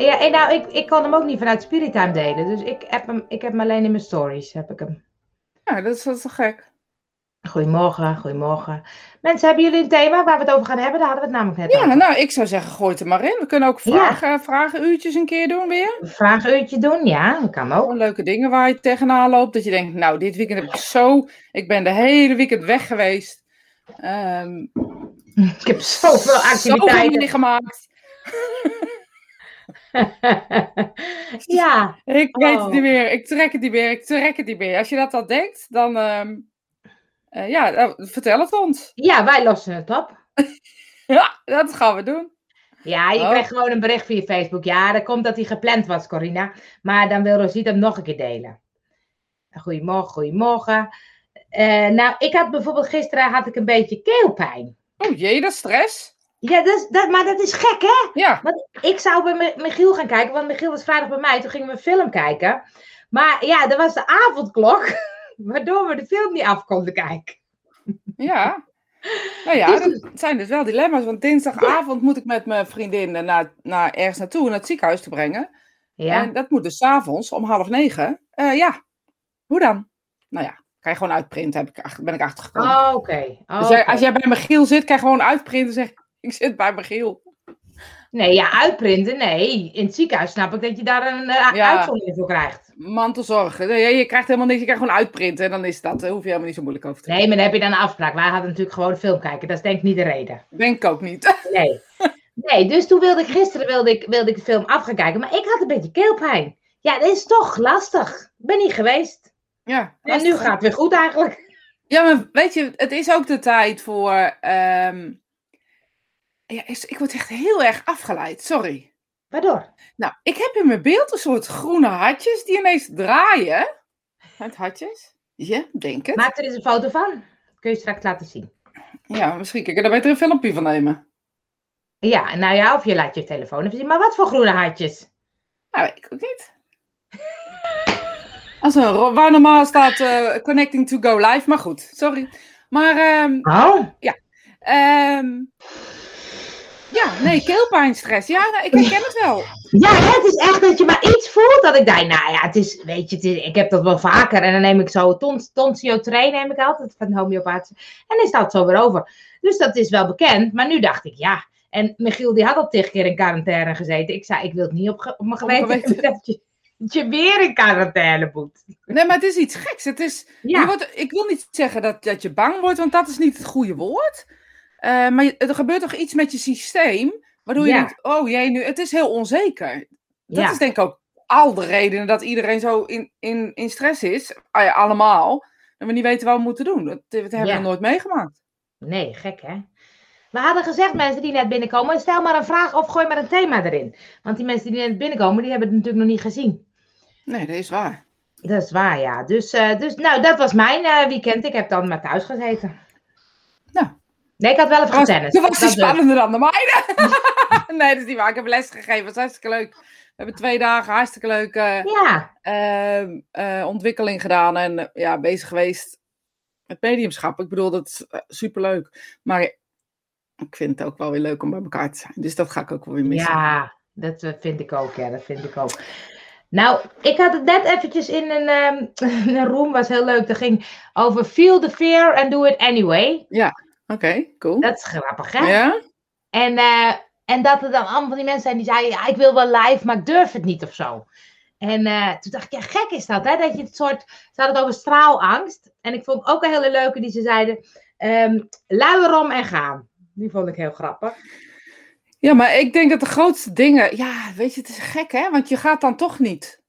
Ja, en nou, ik, ik kan hem ook niet vanuit Spirit delen. Dus ik heb hem, ik heb hem alleen in mijn stories, heb ik hem. Ja, dat is, dat is toch gek? Goedemorgen, goedemorgen. Mensen, hebben jullie een thema waar we het over gaan hebben? Daar hadden we het namelijk net Ja, over. nou, ik zou zeggen, gooi het er maar in. We kunnen ook Ja. vragen, vragenuurtjes een keer doen weer. Vraaguurtje doen, ja, dat kan ook. Gewoon leuke dingen waar je tegenaan loopt. Dat je denkt, nou, dit weekend heb ik zo... Ik ben de hele weekend weg geweest. Ehm Ik heb zoveel zoveel activiteiten. ja, Ik weet Oh. het niet meer. Ik trek het niet meer. Ik trek het niet meer. Als je dat al denkt, dan... ehm, eh, ja, nou, vertel het ons. ja, wij lossen het op. Ja, dat gaan we doen. Ja, je Oh. krijgt gewoon een bericht via Facebook. Ja, dat komt dat hij gepland was, Corina. Maar dan wil Rosita hem nog een keer delen. Goedemorgen, goedemorgen. Eh, nou, ik had bijvoorbeeld gisteren had ik een beetje keelpijn. Oh jee, dat is stress. Ja, is, dat, maar dat is gek, hè? Ja, Ik zou bij Mi- Michiel gaan kijken, want Michiel was vrijdag bij mij. Toen gingen we een film kijken. Maar ja, dat was de avondklok, waardoor we de film niet af konden kijken. ja. Nou ja, Dus- dat zijn dus wel dilemma's. Want dinsdagavond moet ik met mijn vriendin naar, naar ergens naartoe, naar het ziekenhuis te brengen. Ja, En dat moet dus 's avonds om half negen. Eh, ja, hoe dan? Nou ja, kan je gewoon uitprinten, heb ik, ben ik achtergekomen. oh, oké. Oh, dus als jij bij Michiel zit, kan je gewoon uitprinten en zeggen, ik zit bij Michiel. Nee, ja, uitprinten, nee. In het ziekenhuis snap ik dat je daar een eh, Ja. uitzondering voor krijgt. Mantelzorgen. Nee, je krijgt helemaal niks, je kan gewoon uitprinten en dan is dat. Daar hoef je helemaal niet zo moeilijk over te doen. Nee, maar dan heb je dan een afspraak. Wij hadden natuurlijk gewoon een film kijken. Dat is denk ik niet de reden. Denk ik ook niet. Nee. Nee, dus toen wilde ik gisteren wilde ik, wilde ik de film af gaan kijken. Maar ik had een beetje keelpijn. Ja, dat is toch lastig. Ik ben niet geweest. Ja, En nu gaat het weer goed eigenlijk. Ja, maar weet je, het is ook de tijd voor. ehm, Ja, is- ik word echt heel erg afgeleid, sorry. Waardoor? Nou, ik heb in mijn beeld een soort groene hartjes die ineens draaien. Het hartjes? Ja, denk het. Maak er eens een foto van. Kun je straks laten zien. Ja, misschien kan ik er beter een filmpje van nemen. Ja, nou ja, of je laat je telefoon even zien. Maar wat voor groene hartjes? Nou, ik ook niet. Als een, waar normaal staat eh, connecting to go live, maar goed, sorry. Maar ehm, Oh, ehm, ja, nee, keelpijnstress. Ja, nou, ik herken het wel. Ja, het is echt dat je maar iets voelt dat ik denk, nou ja, het is, weet je, het is- ik heb dat wel vaker. En dan neem ik zo tons, Tonsio-train neem ik altijd van homeopaat. En dan staat het zo weer over. Dus dat is wel bekend. Maar nu dacht ik, ja. En Michiel die had al tig keer in quarantaine gezeten. Ik zei, ik wil het niet op, op mijn geweten dat je, dat je weer in quarantaine moet. Nee, maar het is iets geks. Het is, je Ja, wordt, ik wil niet zeggen dat, dat je bang wordt, want dat is niet het goede woord. Eh, maar er gebeurt toch iets met je systeem, waardoor je denkt, oh jee, nu, het is heel onzeker. Dat ja. is denk ik ook al de redenen dat iedereen zo in, in, in stress is, Ah allemaal, en we niet weten wat we moeten doen. Dat, dat hebben Ja. we nooit meegemaakt. Nee, gek hè. We hadden gezegd, mensen die net binnenkomen, stel maar een vraag of gooi maar een thema erin. Want die mensen die net binnenkomen, die hebben het natuurlijk nog niet gezien. Nee, dat is waar. Dat is waar, ja. Dus, eh, dus nou, dat was mijn eh, weekend. Ik heb dan maar thuis gezeten. Nee, ik had wel even was, tennis. dat was die spannender dan de mijne. nee, dat is niet waar. Ik heb les gegeven. Dat is hartstikke leuk. We hebben twee dagen hartstikke leuk eh, Ja, ehm, eh, ontwikkeling gedaan en ja, bezig geweest met mediumschap. Ik bedoel, dat is eh, superleuk. Maar ik vind het ook wel weer leuk om bij elkaar te zijn. Dus dat ga ik ook wel weer missen. ja, dat vind ik ook. Ja, dat vind ik ook. Nou, ik had het net eventjes in een, ehm een room, was heel leuk. Dat ging over feel the fear and do it anyway. Oké, cool. Dat is grappig, hè? Ja? En, eh, en dat er dan allemaal van die mensen zijn die zeiden, ja, ik wil wel live, maar ik durf het niet of zo. En eh, toen dacht ik, ja, gek is dat, hè? Dat je het soort, ze hadden het over straalangst. En ik vond ook een hele leuke die ze zeiden, ehm luier om en gaan. Die vond ik heel grappig. ja, maar ik denk dat de grootste dingen... Ja, weet je, het is gek hè, want je gaat dan toch niet.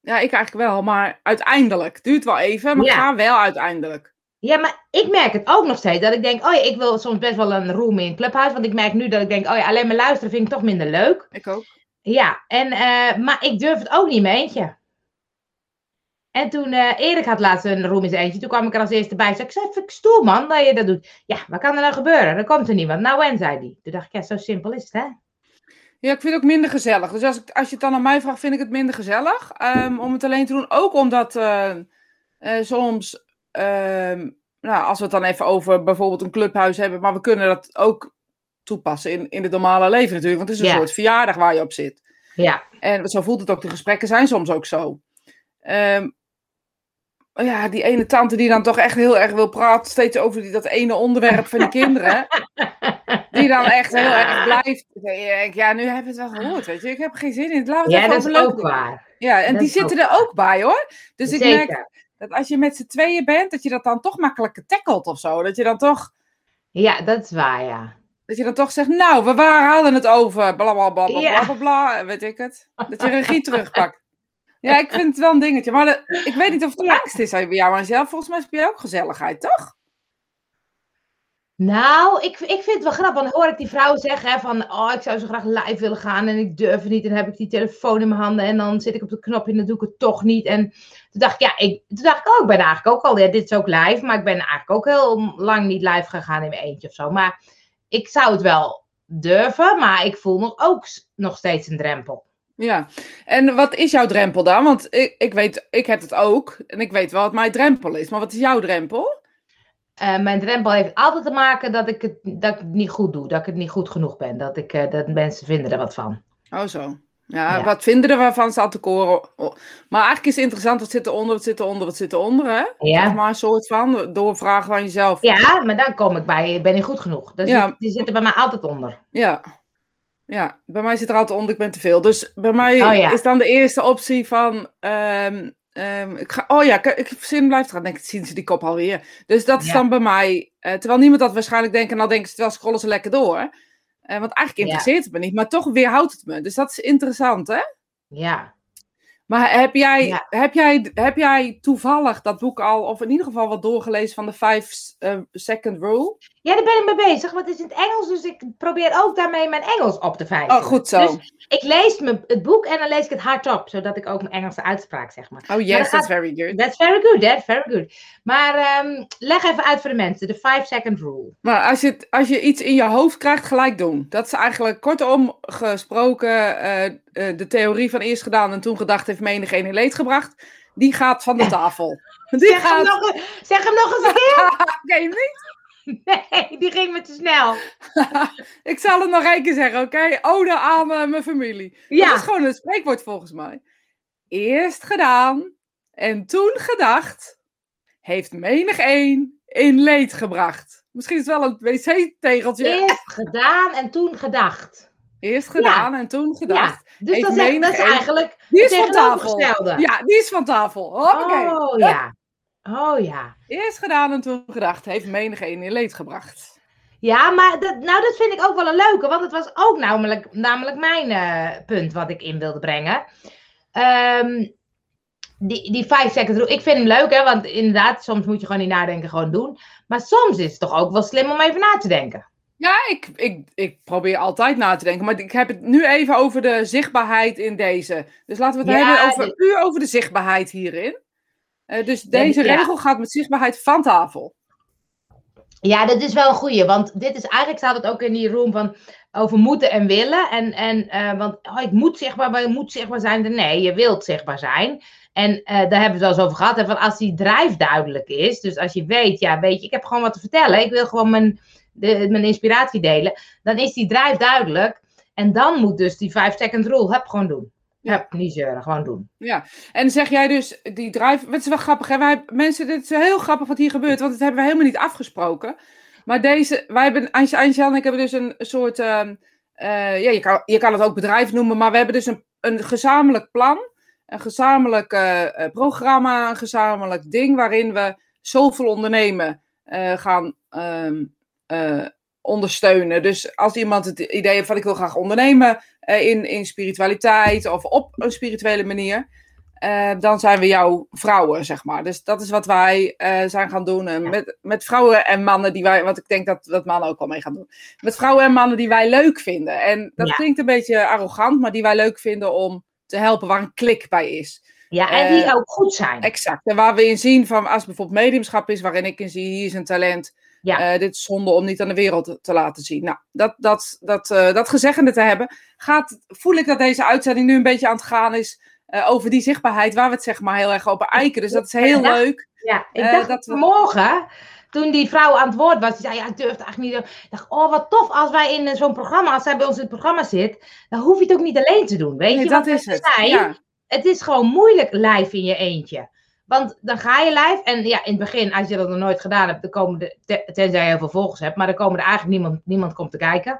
Ja, ik eigenlijk wel, maar uiteindelijk. Duurt wel even, maar Ja. ga wel uiteindelijk. Ja, maar ik merk het ook nog steeds. Dat ik denk, oh ja, ik wil soms best wel een room in clubhuis. Want ik merk nu dat ik denk, oh ja, alleen maar luisteren vind ik toch minder leuk. Ik ook. Ja, en, eh, maar ik durf het ook niet mijn eentje. En toen eh, Erik had laatst een room in zijn eentje, toen kwam ik er als eerste bij. Zei, ik zei, ik stoel man, dat je dat doet. Ja, wat kan er nou gebeuren? Er komt er niemand. Nou en, zei hij. Toen dacht ik, ja, zo simpel is het, hè? Ja, ik vind het ook minder gezellig. Dus als, ik, als je het dan aan mij vraagt, vind ik het minder gezellig. ehm, om het alleen te doen. Ook omdat eh, soms, ehm, nou, als we het dan even over bijvoorbeeld een clubhuis hebben, maar we kunnen dat ook toepassen in, in het normale leven natuurlijk. Want het is een Ja. soort verjaardag waar je op zit. Ja. En zo voelt het ook, de gesprekken zijn soms ook zo. Ehm, ja, die ene tante die dan toch echt heel erg wil praten, steeds over die, dat ene onderwerp van die kinderen. Die dan echt heel erg blijft. Ja, nu heb je het wel gehoord, weet je. Ik heb geen zin in. Laat het Ja, even dat over is ook waar. Ja, en Dat die zitten er ook bij hoor. Dus ik merk Zeker. Dat als je met z'n tweeën bent, dat je dat dan toch makkelijker tackelt of zo. Dat je dan toch, Ja, dat is waar, ja. dat je dan toch zegt, nou, we waren, hadden het over bla bla bla bla Ja. bla bla bla, en weet ik het. Dat je regie terugpakt. Ja, ik vind het wel een dingetje. Maar ik weet niet of het angst is bij jou en zelf. Volgens mij heb je ook gezelligheid, toch? Nou, ik, ik vind het wel grappig. Dan hoor ik die vrouwen zeggen hè, van, oh, ik zou zo graag live willen gaan en ik durf het niet. En dan heb ik die telefoon in mijn handen en dan zit ik op de knopje en dan doe ik het toch niet. En toen dacht ik, ja, ik, toen dacht ik ook, ik ben eigenlijk ook al, ja, dit is ook live, maar ik ben eigenlijk ook heel lang niet live gegaan in mijn eentje of zo. Maar ik zou het wel durven, maar ik voel nog ook nog steeds een drempel. Ja. En wat is jouw drempel dan? Want ik, ik weet, ik heb het ook. En ik weet wel wat mijn drempel is. Maar wat is jouw drempel? Eh, mijn drempel heeft altijd te maken dat ik, het, dat ik het niet goed doe, dat ik het niet goed genoeg ben. Dat, ik, eh, dat mensen vinden er wat van. Oh zo. Ja, Ja. wat vinden er waarvan staat te koren? Oh, Maar eigenlijk is het interessant, wat zit eronder, wat zit eronder, wat zit eronder, hè? Ja. Zeg maar een soort van, doorvragen aan jezelf. Ja, maar dan kom ik bij, ben ik goed genoeg. Dus Ja. die, die zitten bij mij altijd onder. Ja. Ja, bij mij zit er altijd onder, ik ben te veel. Dus bij mij Oh ja. is dan de eerste optie van... ehm, ehm, ik ga, oh ja, ik, zin blijft gaan. denk ik, zien ze die kop alweer. Dus dat is Ja. dan bij mij... eh, terwijl niemand dat waarschijnlijk denkt, en dan denken ze, wel scrollen ze lekker door. Eh, want eigenlijk Ja. interesseert het me niet, maar toch weerhoudt het me. Dus dat is interessant, hè? Ja. Maar heb jij, Ja. heb, jij, heb jij toevallig dat boek al, of in ieder geval wat doorgelezen van de 5 second rule? ja, daar ben ik mee bezig. Want het is in het Engels, dus ik probeer ook daarmee mijn Engels op te vijzelen. Oh, goed zo. Dus ik lees me het boek en dan lees ik het hardop, zodat ik ook mijn Engelse uitspraak zeg maar. oh yes, that's very good. That's very good, that very good. Maar ehm, leg even uit voor de mensen, de 5 second rule. Maar als je, als je iets in je hoofd krijgt, gelijk doen. Dat is eigenlijk kortom gesproken eh, eh, de theorie van eerst gedaan en toen gedacht heeft menig een in leed gebracht. Die gaat van de tafel. Die Zeg hem, nog, een- zeg hem nog eens een keer. Niet? Nee, die ging me te snel. Ik zal het nog één keer zeggen, oké? Ode aan eh, mijn familie. Dat is gewoon een spreekwoord volgens mij. Eerst gedaan en toen gedacht, heeft menig een in leed gebracht. Misschien is het wel een wc-tegeltje. eerst gedaan en toen gedacht. Eerst gedaan en toen gedacht. Ja, dus Heeft dat is, dat eigenlijk Die is van tafel. Ja, die is van tafel. Hoppakee. Oh ja. Oh ja. Eerst gedaan en toen gedacht, heeft menig een in leed gebracht. Ja, maar dat, nou, dat vind ik ook wel een leuke, want het was ook namelijk, namelijk mijn eh, punt wat ik in wilde brengen. Ehm, die, die 5 second rule, ik vind hem leuk, hè, want inderdaad, soms moet je gewoon niet nadenken, gewoon doen. Maar soms is het toch ook wel slim om even na te denken. Ja, ik, ik, ik probeer altijd na te denken. Maar ik heb het nu even over de zichtbaarheid in deze. Dus laten we het Ja, hebben over, puur over de zichtbaarheid hierin. Eh, dus deze ja. regel gaat met zichtbaarheid van tafel. Ja, dat is wel een goeie, want dit is eigenlijk staat het ook in die room van over moeten en willen. En, en eh, want oh, ik moet zichtbaar, maar je moet zichtbaar zijn. Nee, je wilt zichtbaar zijn. En eh, daar hebben we het wel eens over gehad. Hè, van als die drijf duidelijk is, dus als je weet, ja, weet je, ik heb gewoon wat te vertellen. Ik wil gewoon mijn, de, mijn inspiratie delen. Dan is die drijf duidelijk. En dan moet dus die 5 second rule, heb gewoon doen. Ja. Heb niet zeuren, gewoon doen. En zeg jij dus, die drive... Het is wel grappig, hè? Wij, mensen, dit is heel grappig wat hier gebeurt. Want dat hebben we helemaal niet afgesproken. Maar deze... Wij hebben, Antje en ik hebben dus een soort... ehm, eh, ja, je kan, je kan het ook bedrijf noemen. Maar we hebben dus een, een gezamenlijk plan. Een gezamenlijk eh, eh, programma. Een gezamenlijk ding waarin we zoveel ondernemen gaan ehm, eh, ondersteunen. Dus als iemand het idee heeft van ik wil graag ondernemen eh, in, in spiritualiteit of op een spirituele manier, eh, dan zijn we jouw vrouwen, zeg maar. Dus dat is wat wij zijn gaan doen. Met, met vrouwen en mannen die wij, want ik denk dat, dat mannen ook wel mee gaan doen. Met vrouwen en mannen die wij leuk vinden. En dat Ja. klinkt een beetje arrogant, maar die wij leuk vinden om te helpen waar een klik bij is. Ja, en die ook goed zijn. Exact. En waar we in zien van als bijvoorbeeld mediumschap is, waarin ik in zie, hier is een talent. Ja. Eh, dit is zonde om niet aan de wereld te, te laten zien. Nou, dat, dat, dat, eh, dat gezeggende te hebben, gaat, voel ik dat deze uitzending nu een beetje aan het gaan is eh, over die zichtbaarheid, waar we het zeg maar heel erg over eiken. Dus dat is heel leuk. Ja, ik dacht dat we- vanmorgen toen die vrouw aan het woord was, die zei, ja, ik durf het eigenlijk niet. Ik dacht, oh, wat tof als wij in zo'n programma, als zij bij ons in het programma zit, dan hoef je het ook niet alleen te doen, weet Nee, je? dat Want is het. zei, Ja. het is gewoon moeilijk live in je eentje. Want dan ga je live en ja, in het begin, als je dat nog nooit gedaan hebt, dan komen de, te- tenzij je heel veel volgers hebt, maar dan komen er eigenlijk niemand, niemand komt te kijken.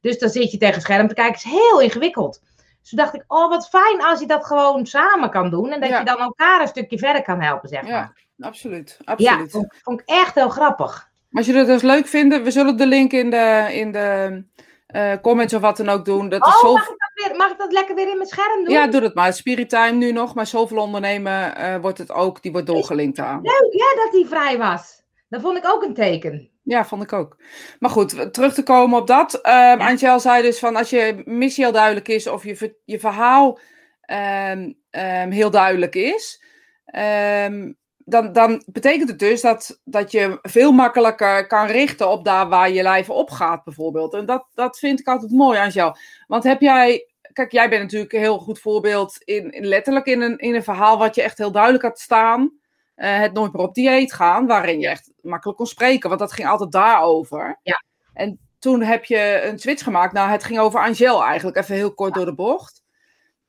Dus dan zit je tegen het scherm te kijken. Het is heel ingewikkeld. Dus toen dacht ik, oh wat fijn als je dat gewoon samen kan doen. En dat Ja. je dan elkaar een stukje verder kan helpen, zeg maar. Ja, absoluut. Ja, absoluut. vond, vond ik echt heel grappig. Als jullie het dus leuk vinden, we zullen de link in de, in de eh, comments of wat dan ook doen. Dat is Oh, zo... mag ik, dat weer, mag ik dat lekker weer in mijn scherm doen? Ja, doe dat maar. Spirit Time nu nog, maar zoveel ondernemen eh, wordt het ook, die wordt doorgelinkt aan. Leuk, ja, dat die vrij was. Dat vond ik ook een teken. Ja, vond ik ook. Maar goed, terug te komen op dat. Um, Angel zei dus van als je missie heel duidelijk is of je, ver- je verhaal ehm, ehm, heel duidelijk is, dan, dan betekent het dus dat, dat je veel makkelijker kan richten op daar waar je lijf op gaat, bijvoorbeeld. En dat, dat vind ik altijd mooi, Angel. Want heb jij. Kijk, jij bent natuurlijk een heel goed voorbeeld in, in letterlijk in een, in een verhaal wat je echt heel duidelijk had staan. Eh, het nooit meer op dieet gaan, waarin je echt makkelijk kon spreken, want dat ging altijd daarover. Ja. En toen heb je een switch gemaakt. Nou, het ging over Angel eigenlijk, even heel kort door de bocht.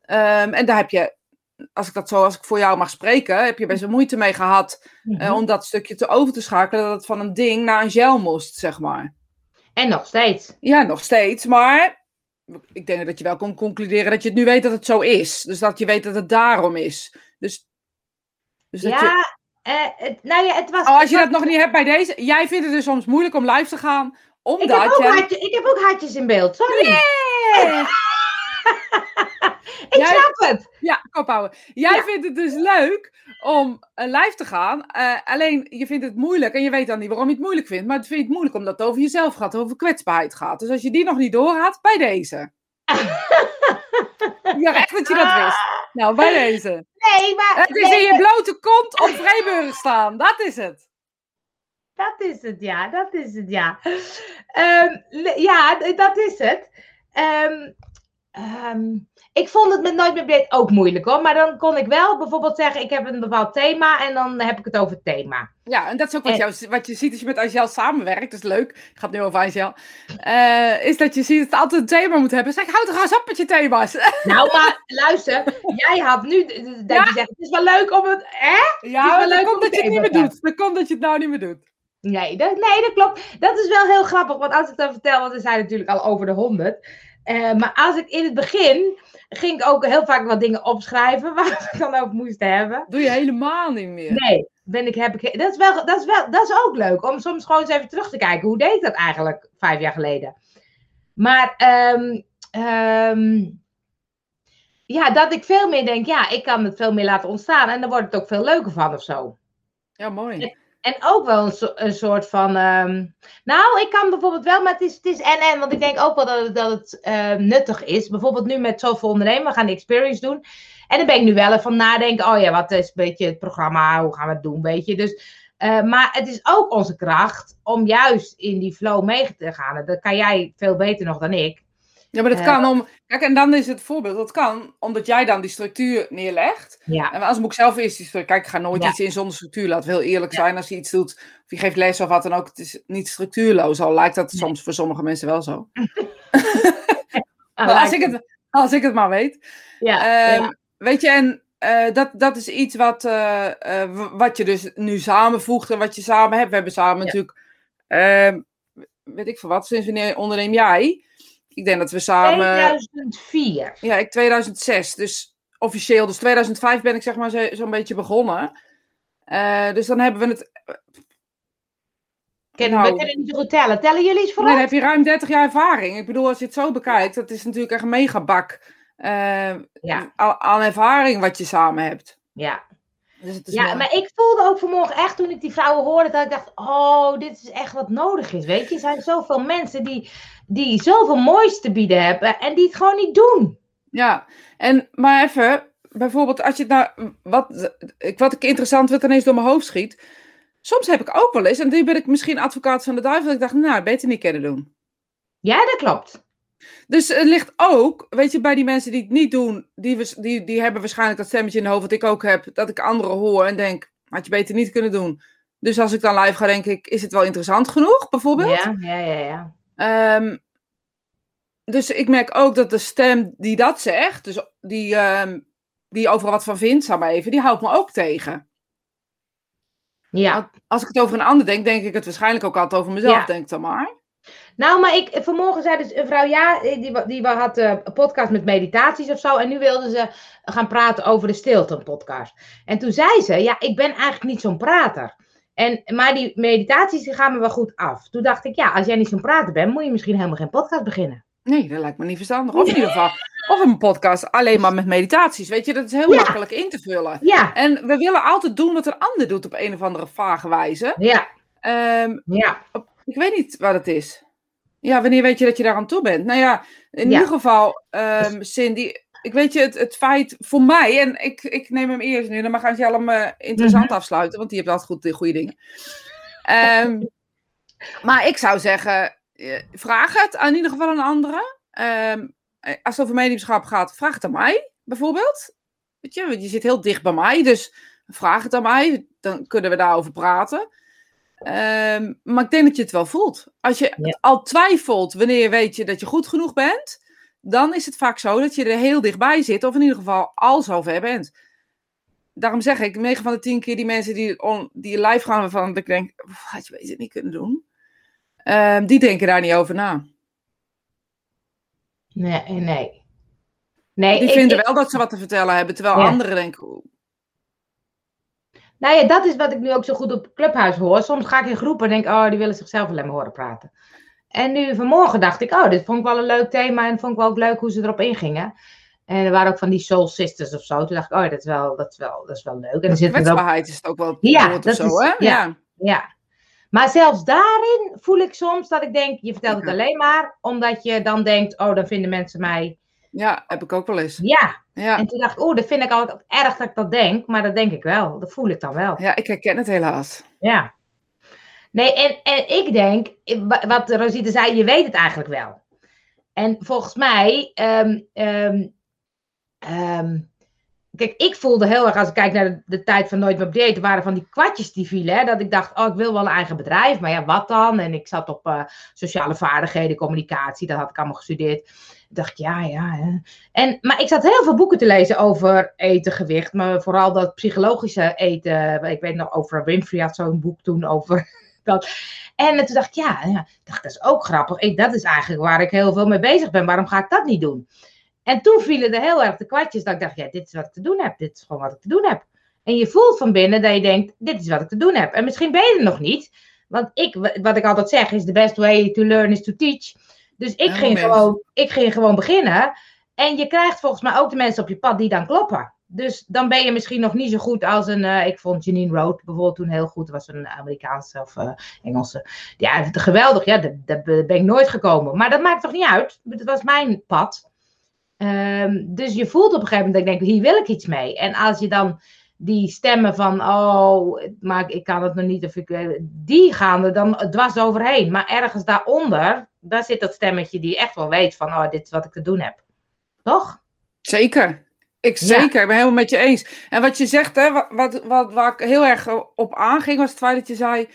Ehm, en daar heb je, als ik dat zo, als ik voor jou mag spreken, heb je best wel moeite mee gehad eh, om dat stukje te over te schakelen, dat het van een ding naar Angel moest, zeg maar. En nog steeds. Ja, nog steeds, maar ik denk dat je wel kon concluderen dat je het nu weet dat het zo is. Dus dat je weet dat het daarom is. Dus, dus dat je, Ja, eh, het, nou ja, het was... Oh, als je dat nog niet hebt bij deze. Jij vindt het dus soms moeilijk om live te gaan. ik, Omdat heb ook je. hartje, ik heb ook hartjes in beeld, sorry. Nee! Ik Jij- snap het. Ja, kop houden. Jij Ja. vindt het dus leuk om eh, live te gaan. eh, alleen je vindt het moeilijk. En je weet dan niet waarom je het moeilijk vindt. Maar het vind je het moeilijk omdat het over jezelf gaat. Over kwetsbaarheid gaat. Dus als je die nog niet door had, bij deze. Ik dacht echt dat je dat wist. Nou, bij deze. Nee, maar... Het is nee, in je blote kont op Vreeburg staan. Dat is het. Dat is het, ja. Dat is het, ja. Ehm, ja, dat is het. Ehm, ik vond het met Nooit meer breed ook moeilijk hoor. Maar dan kon ik wel bijvoorbeeld zeggen, ik heb een bepaald thema en dan heb ik het over het thema. Ja, en dat is ook wat, En- jou, wat je ziet als je met Angel samenwerkt. Dat is leuk. Ik ga het nu over Angel. Eh, is dat je ziet dat het altijd een thema moet hebben. Zeg, houd toch eens op met je thema's. Nou, maar luister, jij had nu dat Ja. je zegt, het is wel leuk om het... Hè? ja, wel maar dat leuk komt om dat je het niet meer doet. Dat komt dat je het nou niet meer doet. Nee dat, nee, dat klopt. Dat is wel heel grappig, want als ik dat vertel, want er zijn natuurlijk al over de honderd. Eh, maar als ik in het begin, ging ik ook heel vaak wat dingen opschrijven waar het dan over moesten hebben. doe je helemaal niet meer. Nee, ben ik, heb ik, dat, is wel, dat, is wel, dat is ook leuk, om soms gewoon eens even terug te kijken. Hoe deed ik dat eigenlijk vijf jaar geleden? Maar ehm, ehm, ja, dat ik veel meer denk, ja, ik kan het veel meer laten ontstaan. En dan wordt het ook veel leuker van of zo. Ja, mooi. En ook wel een, so- een soort van. ehm, nou, ik kan bijvoorbeeld wel, maar het is, het is en en. Want ik denk ook wel dat het, dat het ehm, nuttig is. Bijvoorbeeld nu met zoveel ondernemen, we gaan de experience doen. En dan ben ik nu wel van nadenken. Oh ja, wat is een beetje het programma? Hoe gaan we het doen? Weet je. Dus, eh, maar het is ook onze kracht om juist in die flow mee te gaan. Dat kan jij veel beter nog dan ik. Ja, maar dat Eh, kan om... Kijk, en dan is het voorbeeld. Dat kan omdat jij dan die structuur neerlegt. Ja, En als moet ik zelf eerst. Kijk, ik ga nooit Ja. iets in zonder structuur. Laten we heel eerlijk zijn. Als je iets doet, of je geeft les of wat dan ook. Het is niet structuurloos. Al lijkt dat Nee. soms voor sommige mensen wel zo. Als ik het, als ik het maar weet. Ja, Ehm. Weet je, en eh, dat, dat is iets wat, eh, wat je dus nu samenvoegt en wat je samen hebt. We hebben samen natuurlijk, ehm, weet ik veel wat, sinds wanneer onderneem jij? Ik denk dat we samen, 2004. ja, ik 2006, dus officieel, dus 2005 ben ik zeg maar zo- zo'n beetje begonnen. Eh, dus dan hebben we het, Nou. We kunnen niet zo goed tellen. Tellen jullie eens voor nee, dan heb je ruim 30 jaar ervaring. Ik bedoel, als je het zo bekijkt, dat is natuurlijk echt een megabak eh, Ja, aan ervaring wat je samen hebt. ja. Dus het is Ja, mooi. maar ik voelde ook vanmorgen echt toen ik die vrouwen hoorde, dat ik dacht, oh, dit is echt wat nodig is, weet je. Er zijn zoveel mensen die, die zoveel moois te bieden hebben en die het gewoon niet doen. Ja, en maar even, bijvoorbeeld als je het nou, wat, ik- wat ik interessant wat ineens door mijn hoofd schiet. Soms heb ik ook wel eens, en nu ben ik misschien advocaat van de duivel, dat ik dacht, nou, beter niet kunnen doen. Ja, dat klopt. Dus het ligt ook, weet je, bij die mensen die het niet doen, die, die, die hebben waarschijnlijk dat stemmetje in de hoofd wat ik ook heb, dat ik anderen hoor en denk, had je beter niet kunnen doen. Dus als ik dan live ga, denk ik, is het wel interessant genoeg, bijvoorbeeld? Ja, ja, ja, ja. Ehm, dus ik merk ook dat de stem die dat zegt, dus die, ehm, die overal wat van vindt, zou maar even, die houdt me ook tegen. Ja. Als ik het over een ander denk, denk ik het waarschijnlijk ook altijd over mezelf, Ja. denk dan maar. Nou, maar ik, vanmorgen zei dus een vrouw, ja, die, wa- die wa- had eh, een podcast met meditaties of zo. En nu wilde ze gaan praten over de stilte podcast. En toen zei ze, ja, ik ben eigenlijk niet zo'n prater. En, maar die meditaties die gaan me wel goed af. Toen dacht ik, ja, als jij niet zo'n prater bent, moet je misschien helemaal geen podcast beginnen. Nee, dat lijkt me niet verstandig. Of in ieder geval, of een podcast alleen maar met meditaties. Weet je, dat is heel Ja. makkelijk in te vullen. Ja, En we willen altijd doen wat een ander doet op een of andere vage wijze. ja, Ehm, ja. ik weet niet wat het is. Ja, wanneer weet je dat je daar aan toe bent? Nou ja, in Ja. ieder geval, ehm, Cindy, ik weet je, het, het feit voor mij, en ik, ik neem hem eerst nu, dan mag Angela hem eh, interessant Mhm. afsluiten, want die heeft altijd goed de goede dingen. Ehm, maar ik zou zeggen, eh, vraag het aan in ieder geval een andere. Ehm, eh, als het over mediumschap gaat, vraag het aan mij, bijvoorbeeld. Weet je, want je zit heel dicht bij mij, dus vraag het aan mij, dan kunnen we daarover praten. Ehm, maar ik denk dat je het wel voelt. Als je Ja. al twijfelt wanneer je weet je dat je goed genoeg bent, dan is het vaak zo dat je er heel dichtbij zit, of in ieder geval al zover bent. Daarom zeg ik, 9 van de 10 keer die mensen die, on, die live gaan, waarvan ik denk, "Pff, had je het niet kunnen doen, Ehm, die denken daar niet over na. Nee, nee. Nee, Die ik- vinden ik- wel dat ze wat te vertellen hebben, terwijl Ja. anderen denken, "Oeh, Nou ja, dat is wat ik nu ook zo goed op Clubhuis hoor. Soms ga ik in groepen en denk, oh, die willen zichzelf alleen maar horen praten. En nu vanmorgen dacht ik, oh, dit vond ik wel een leuk thema en vond ik wel ook leuk hoe ze erop ingingen. En er waren ook van die Soul Sisters of zo. Toen dacht ik, oh, dat is wel, dat is wel, dat is wel leuk. En dan er ook kwetsbaarheid is het ook wel Ja, woord of dat zo, is- hè? ja. ja. Ja. Maar zelfs daarin voel ik soms dat ik denk, je vertelt het Ja. alleen maar omdat je dan denkt, oh, dan vinden mensen mij. Ja, heb ik ook wel eens. Ja. Ja, En toen dacht ik, oh, dat vind ik altijd erg dat ik dat denk. Maar dat denk ik wel. Dat voel ik dan wel. ja ik herken het helaas. Ja. Nee, en, en ik denk, wa- wat Rosita zei, je weet het eigenlijk wel. En volgens mij, ehm, ehm, ehm, kijk, ik voelde heel erg, als ik kijk naar de, tijd van Nooit meer er waren van die kwartjes die vielen, hè, dat ik dacht, oh, ik wil wel een eigen bedrijf, maar ja, wat dan? En ik zat op eh, sociale vaardigheden, communicatie, dat had ik allemaal gestudeerd. Ik dacht, ja, ja. Hè. En, maar ik zat heel veel boeken te lezen over eten, gewicht, maar vooral dat psychologische eten. Ik weet nog, over Winfrey had zo'n boek toen over dat. En toen dacht ik, ja, ja dacht, dat is ook grappig. Ik, dat is eigenlijk waar ik heel veel mee bezig ben. Waarom ga ik dat niet doen? En toen vielen er heel erg de kwartjes dat ik dacht, ja, dit is wat ik te doen heb. Dit is gewoon wat ik te doen heb. En je voelt van binnen dat je denkt, dit is wat ik te doen heb. En misschien ben je er nog niet. Want ik, wat ik altijd zeg, is the best way to learn is to teach. Dus ik, Ja, ging gewoon, ik ging gewoon beginnen. En je krijgt volgens mij ook de mensen op je pad die dan kloppen. Dus dan ben je misschien nog niet zo goed als een. eh, ik vond Janine Road bijvoorbeeld toen heel goed. Was een Amerikaanse of eh, Engelse. Ja, geweldig. Ja, daar ben ik nooit gekomen. Maar dat maakt toch niet uit? Dat was mijn pad. Ehm, dus je voelt op een gegeven moment ik denk, hier wil ik iets mee. En als je dan die stemmen van, oh, maar ik kan het nog niet, of ik, eh, die gaan er dan dwars overheen. Maar ergens daaronder, daar zit dat stemmetje die echt wel weet van, oh, dit is wat ik te doen heb. Toch? Zeker. Ik Ja. zeker, ik ben helemaal met je eens. En wat je zegt, hè, wat, wat, wat, waar ik heel erg op aanging, was het feit dat je zei: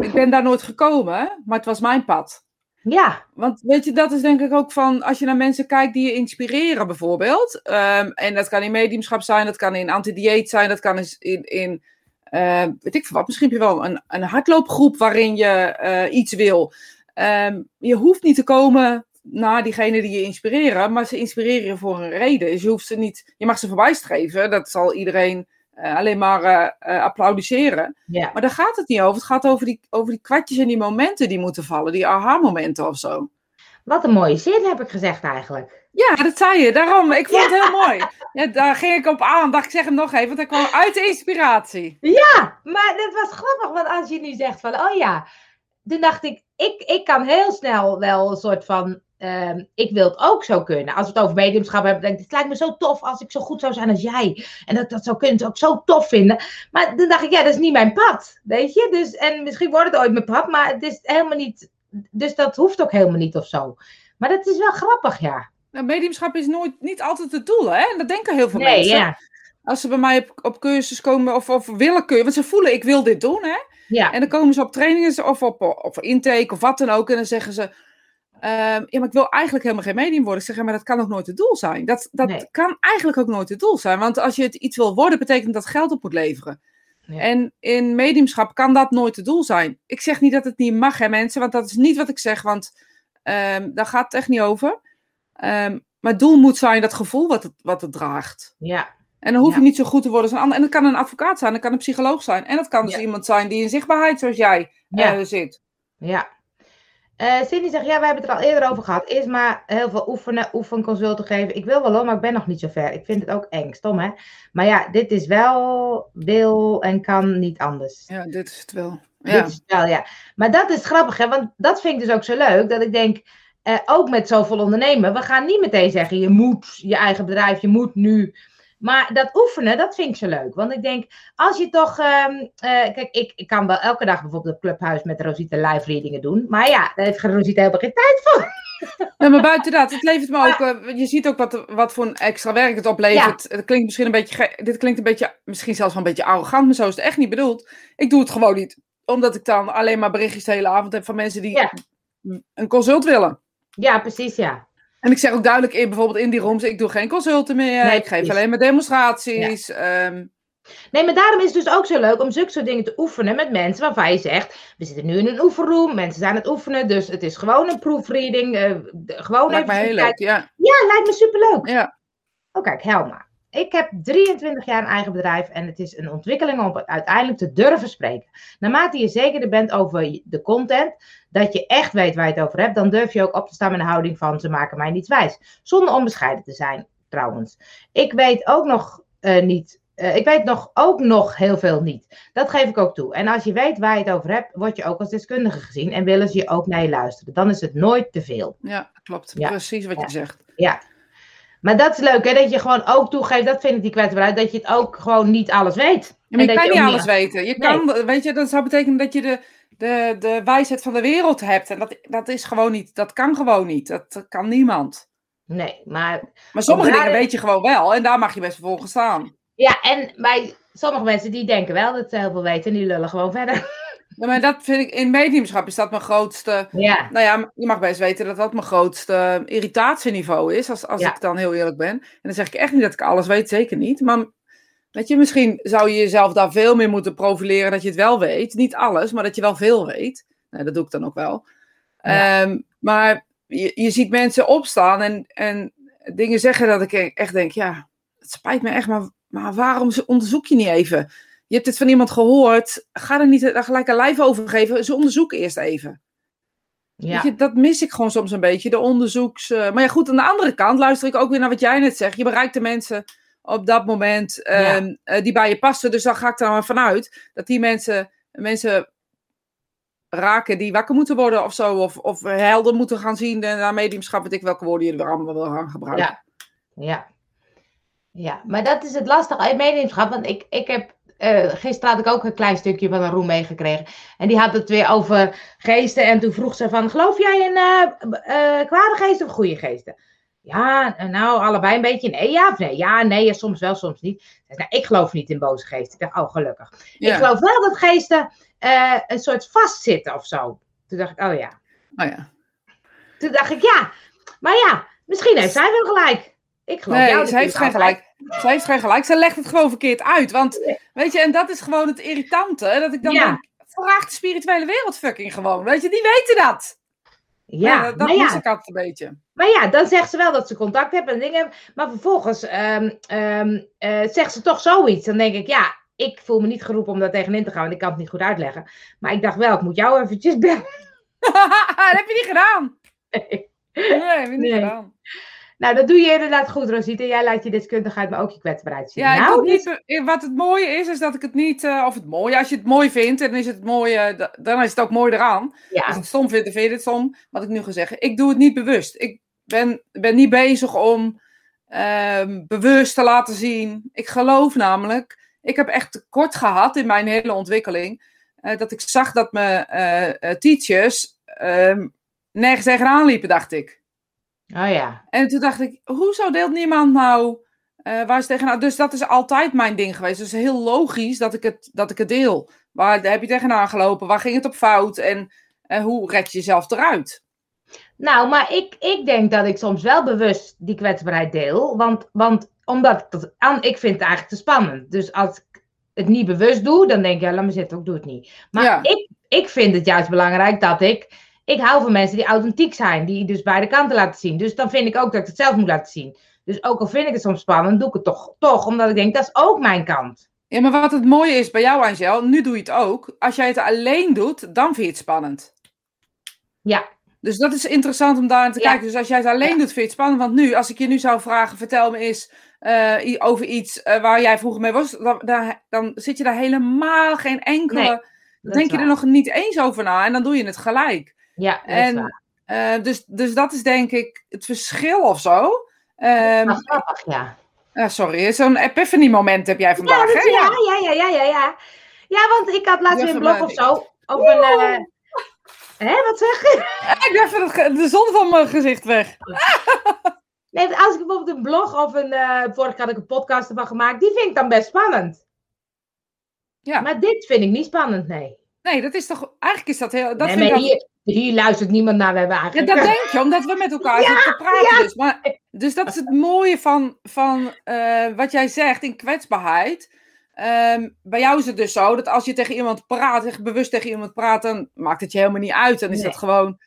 Ik ben daar nooit gekomen, maar het was mijn pad. Ja, Want weet je, dat is denk ik ook van als je naar mensen kijkt die je inspireren, bijvoorbeeld. Ehm, en dat kan in mediumschap zijn, dat kan in anti-dieet zijn, dat kan in, in, eh, weet ik veel wat, misschien heb je wel een, een hardloopgroep waarin je eh, iets wil. Ehm, je hoeft niet te komen naar diegene die je inspireren, maar ze inspireren je voor een reden. Dus je hoeft ze niet, je mag ze voorbij streven, dat zal iedereen eh, alleen maar eh, eh, applaudisseren. ja. Maar daar gaat het niet over. Het gaat over die, over die kwartjes en die momenten die moeten vallen, die aha-momenten of zo. Wat een mooie zin heb ik gezegd eigenlijk. Ja, dat zei je. Daarom, ik vond het heel mooi. Ja, daar ging ik op aan. Dacht ik zeg hem nog even, want hij kwam uit de inspiratie. Ja, maar dat was grappig, want als je nu zegt van, oh ja, toen dacht ik, ik, ik kan heel snel wel een soort van, ehm, ik wil het ook zo kunnen. Als we het over mediumschap hebben, denk ik, het lijkt me zo tof als ik zo goed zou zijn als jij. En dat dat zou kunnen, zou ik zo tof vinden. Maar toen dacht ik, ja, dat is niet mijn pad, weet je. Dus, en misschien wordt het ooit mijn pad, maar het is helemaal niet, dus dat hoeft ook helemaal niet of zo. Maar dat is wel grappig, ja. Nou, mediumschap is nooit, niet altijd het doel, hè? En dat denken heel veel Nee, mensen. ja. Als ze bij mij op, op cursus komen of, of willen kunnen, want ze voelen, ik wil dit doen, hè? Ja. En dan komen ze op trainingen of op, op intake of wat dan ook. En dan zeggen ze. Ehm, ja, maar ik wil eigenlijk helemaal geen medium worden. Ik zeg, ja, maar dat kan ook nooit het doel zijn. Dat, dat Nee. kan eigenlijk ook nooit het doel zijn. Want als je het iets wil worden, betekent dat geld op moet leveren. Ja. En in mediumschap kan dat nooit het doel zijn. Ik zeg niet dat het niet mag, hè mensen. Want dat is niet wat ik zeg. Want ehm, daar gaat het echt niet over. Ehm, maar het doel moet zijn dat gevoel wat het, wat het draagt. Ja. En dan hoef Ja. je niet zo goed te worden als een ander. En dat kan een advocaat zijn, dat kan een psycholoog zijn. En dat kan dus Ja. iemand zijn die in zichtbaarheid zoals jij Ja. eh, zit. Ja. Eh Cindy zegt, ja, we hebben het er al eerder over gehad. Is maar heel veel oefenen, oefenconsulten geven. Ik wil wel hoor, maar ik ben nog niet zo ver. Ik vind het ook eng, stom hè. Maar ja, dit is wel, wil en kan niet anders. Ja, dit is het wel. Dit Ja. is wel, ja. Maar dat is grappig hè, want dat vind ik dus ook zo leuk. Dat ik denk, eh, ook met zoveel ondernemen, we gaan niet meteen zeggen, je moet je eigen bedrijf, je moet nu... Maar dat oefenen, dat vind ik zo leuk. Want ik denk, als je toch. ehm, eh, kijk, ik, ik kan wel elke dag bijvoorbeeld op Clubhuis met Rosita live readingen doen. Maar ja, daar heeft Rosita helemaal geen tijd voor. Ja, maar buiten dat, het levert me ook. eh, je ziet ook wat, wat voor een extra werk het oplevert. Het klinkt misschien een beetje. Dit klinkt een beetje. Misschien zelfs wel een beetje arrogant, maar zo is het echt niet bedoeld. Ik doe het gewoon niet. Omdat ik dan alleen maar berichtjes de hele avond heb van mensen die Ja. een consult willen. Ja, precies, ja. En ik zeg ook duidelijk in, bijvoorbeeld in die rooms, ik doe geen consulten meer. Nee, ik geef alleen maar demonstraties. ehm, Nee, maar daarom is het dus ook zo leuk om zulke soort dingen te oefenen met mensen waarvan je zegt: we zitten nu in een oefenroom, mensen zijn aan het oefenen, dus het is gewoon een proefreading. eh, gewoon lijkt me even heel kijken. leuk, ja. Ja, lijkt me superleuk. ja. Oh, kijk, Helma. Ik heb 23 jaar een eigen bedrijf en het is een ontwikkeling om het uiteindelijk te durven spreken. Naarmate je zekerder bent over de content, dat je echt weet waar je het over hebt, dan durf je ook op te staan met een houding van ze maken mij niets wijs. Zonder onbescheiden te zijn, trouwens. Ik weet ook nog eh, niet. eh, ik weet nog, ook nog heel veel niet. Dat geef ik ook toe. En als je weet waar je het over hebt, word je ook als deskundige gezien en willen ze je ook naar je luisteren. Dan is het nooit te veel. Ja, klopt. Ja. Precies wat Ja. je zegt. Maar dat is leuk, hè? Dat je gewoon ook toegeeft, dat vind ik die kwetsbaarheid, dat je het ook gewoon niet alles weet. Ja, maar je kan je niet alles weten. Je kan, weet je, dat zou betekenen dat je de, de, de wijsheid van de wereld hebt. En dat, dat is gewoon niet. Dat kan gewoon niet. Dat kan niemand. Nee, maar Maar sommige dingen weet je gewoon wel. En daar mag je best voor gaan staan. ja, en bij sommige mensen die denken wel dat ze heel veel weten en die lullen gewoon verder. Ja, maar dat vind ik, in mediumschap is dat mijn grootste... Ja, Nou ja, je mag best weten dat dat mijn grootste irritatieniveau is. Als, als Ja. ik dan heel eerlijk ben. En dan zeg ik echt niet dat ik alles weet. Zeker niet. Maar weet je, misschien zou je jezelf daar veel meer moeten profileren. Dat je het wel weet. Niet alles, maar dat je wel veel weet. Nou, dat doe ik dan ook wel. Ja. Ehm, maar je, je ziet mensen opstaan en, en dingen zeggen dat ik echt denk, ja, het spijt me echt, maar, maar waarom onderzoek je niet even? Je hebt dit van iemand gehoord, ga er niet er gelijk een live over geven, ze onderzoeken eerst even. ja, je, dat mis ik gewoon soms een beetje, de onderzoeks... eh, maar ja, goed, aan de andere kant luister ik ook weer naar wat jij net zegt. Je bereikt de mensen op dat moment ehm, eh, die bij je passen. Dus dan ga ik er maar vanuit dat die mensen, mensen raken die wakker moeten worden of zo. Of, of helder moeten gaan zien en naar mediumschap, weet ik welke woorden je er allemaal wil gaan gebruiken. ja, ja. Ja, maar dat is het lastige uit mediumschap, want ik, ik heb... eh, gisteren had ik ook een klein stukje van een roem meegekregen. En die had het weer over geesten. En toen vroeg ze van, geloof jij in eh, kwade geesten of goede geesten? Ja, nou, allebei een beetje. Nee, ja of nee? Ja, nee, ja, soms wel, soms niet. Nou, ik geloof niet in boze geesten. Ik dacht, oh, gelukkig. Ja. Ik geloof wel dat geesten een soort vastzitten of zo. Toen dacht ik, oh ja. Oh ja. Toen dacht ik, ja. Maar ja, misschien heeft zij wel gelijk. Ik geloof jou Nee, ze heeft geen gelijk. Ze heeft geen gelijk. Ze legt het gewoon verkeerd uit. Want, weet je, en dat is gewoon het irritante. Dat ik dan Ja. denk, vraag de spirituele wereld fucking gewoon. Weet je, die weten dat. Ja, dat maar, mis ja, ik altijd een beetje. maar ja, dan zegt ze wel dat ze contact hebben en dingen. Maar vervolgens ehm, ehm, eh, zegt ze toch zoiets. Dan denk ik, ja, ik voel me niet geroepen om daar tegenin te gaan. Want ik kan het niet goed uitleggen. Maar ik dacht wel, ik moet jou eventjes bellen. dat heb je niet gedaan. Nee, heb je niet Nee. gedaan. Nou, dat doe je inderdaad goed, Rosita. Jij laat je deskundigheid, maar ook je kwetsbaarheid zien. Ja, ik nou, niet, be- wat het mooie is, is dat ik het niet, eh, of het mooie, als je het mooi vindt, dan is het mooi, eh, da- dan is het ook mooi eraan. Als ja, het stom vindt, dan vind je het stom, wat ik nu ga zeggen. Ik doe het niet bewust. Ik ben, ben niet bezig om ehm, bewust te laten zien. Ik geloof namelijk, ik heb echt tekort gehad in mijn hele ontwikkeling, eh, dat ik zag dat mijn teachers ehm, nergens tegenaan liepen, dacht ik. Oh ja. En toen dacht ik, hoezo deelt niemand nou eh, waar ze tegenaan. Dus dat is altijd mijn ding geweest. Dus heel logisch dat ik het, dat ik het deel. Waar heb je tegenaan gelopen? Waar ging het op fout? En uh, hoe red je jezelf eruit? Nou, maar ik, ik denk dat ik soms wel bewust die kwetsbaarheid deel. Want, want omdat ik, dat, ik vind het eigenlijk te spannend. Dus als ik het niet bewust doe, dan denk ik, ja, laat me zitten, ik doe het niet. Maar ja. ik, ik vind het juist belangrijk dat ik. Ik hou van mensen die authentiek zijn, die dus beide kanten laten zien. Dus dan vind ik ook dat ik het zelf moet laten zien. Dus ook al vind ik het soms spannend, doe ik het toch, toch omdat ik denk, dat is ook mijn kant. Ja, maar wat het mooie is bij jou, Angel, nu doe je het ook. Als jij het alleen doet, dan vind je het spannend. Ja. Dus dat is interessant om daar aan te kijken. Dus als jij het alleen doet, vind je het spannend. Want nu, als ik je nu zou vragen, vertel me eens uh, over iets uh, waar jij vroeger mee was, dan, dan, dan, zit je daar helemaal geen enkele. Nee, dan denk je er nog niet eens over na en dan doe je het gelijk. Ja, dat en, uh, dus, dus dat is denk ik het verschil of zo. Um, nou, grappig, ja. Uh, sorry, zo'n epiphany moment heb jij vandaag, ja, hè? Ja, ja, ja, ja, ja, ja. Ja, want ik had laatst weer een blog of zo over een... Hé, wat zeg je? Ik heb even de zon van mijn gezicht weg. nee, als ik bijvoorbeeld een blog of een... Uh, vorige had ik een podcast ervan gemaakt. Die vind ik dan best spannend. Ja. Maar dit vind ik niet spannend, nee. Nee, dat is toch... Eigenlijk is dat heel... Dat nee, vind ik hier, hier luistert niemand naar. Hebben eigenlijk... Ja, dat denk je, omdat we met elkaar zitten te praten. Dus. Maar, dus dat is het mooie van, van uh, wat jij zegt in kwetsbaarheid. Um, bij jou is het dus zo dat als je tegen iemand praat, echt bewust tegen iemand praat, dan maakt het je helemaal niet uit. Dan is nee. dat gewoon,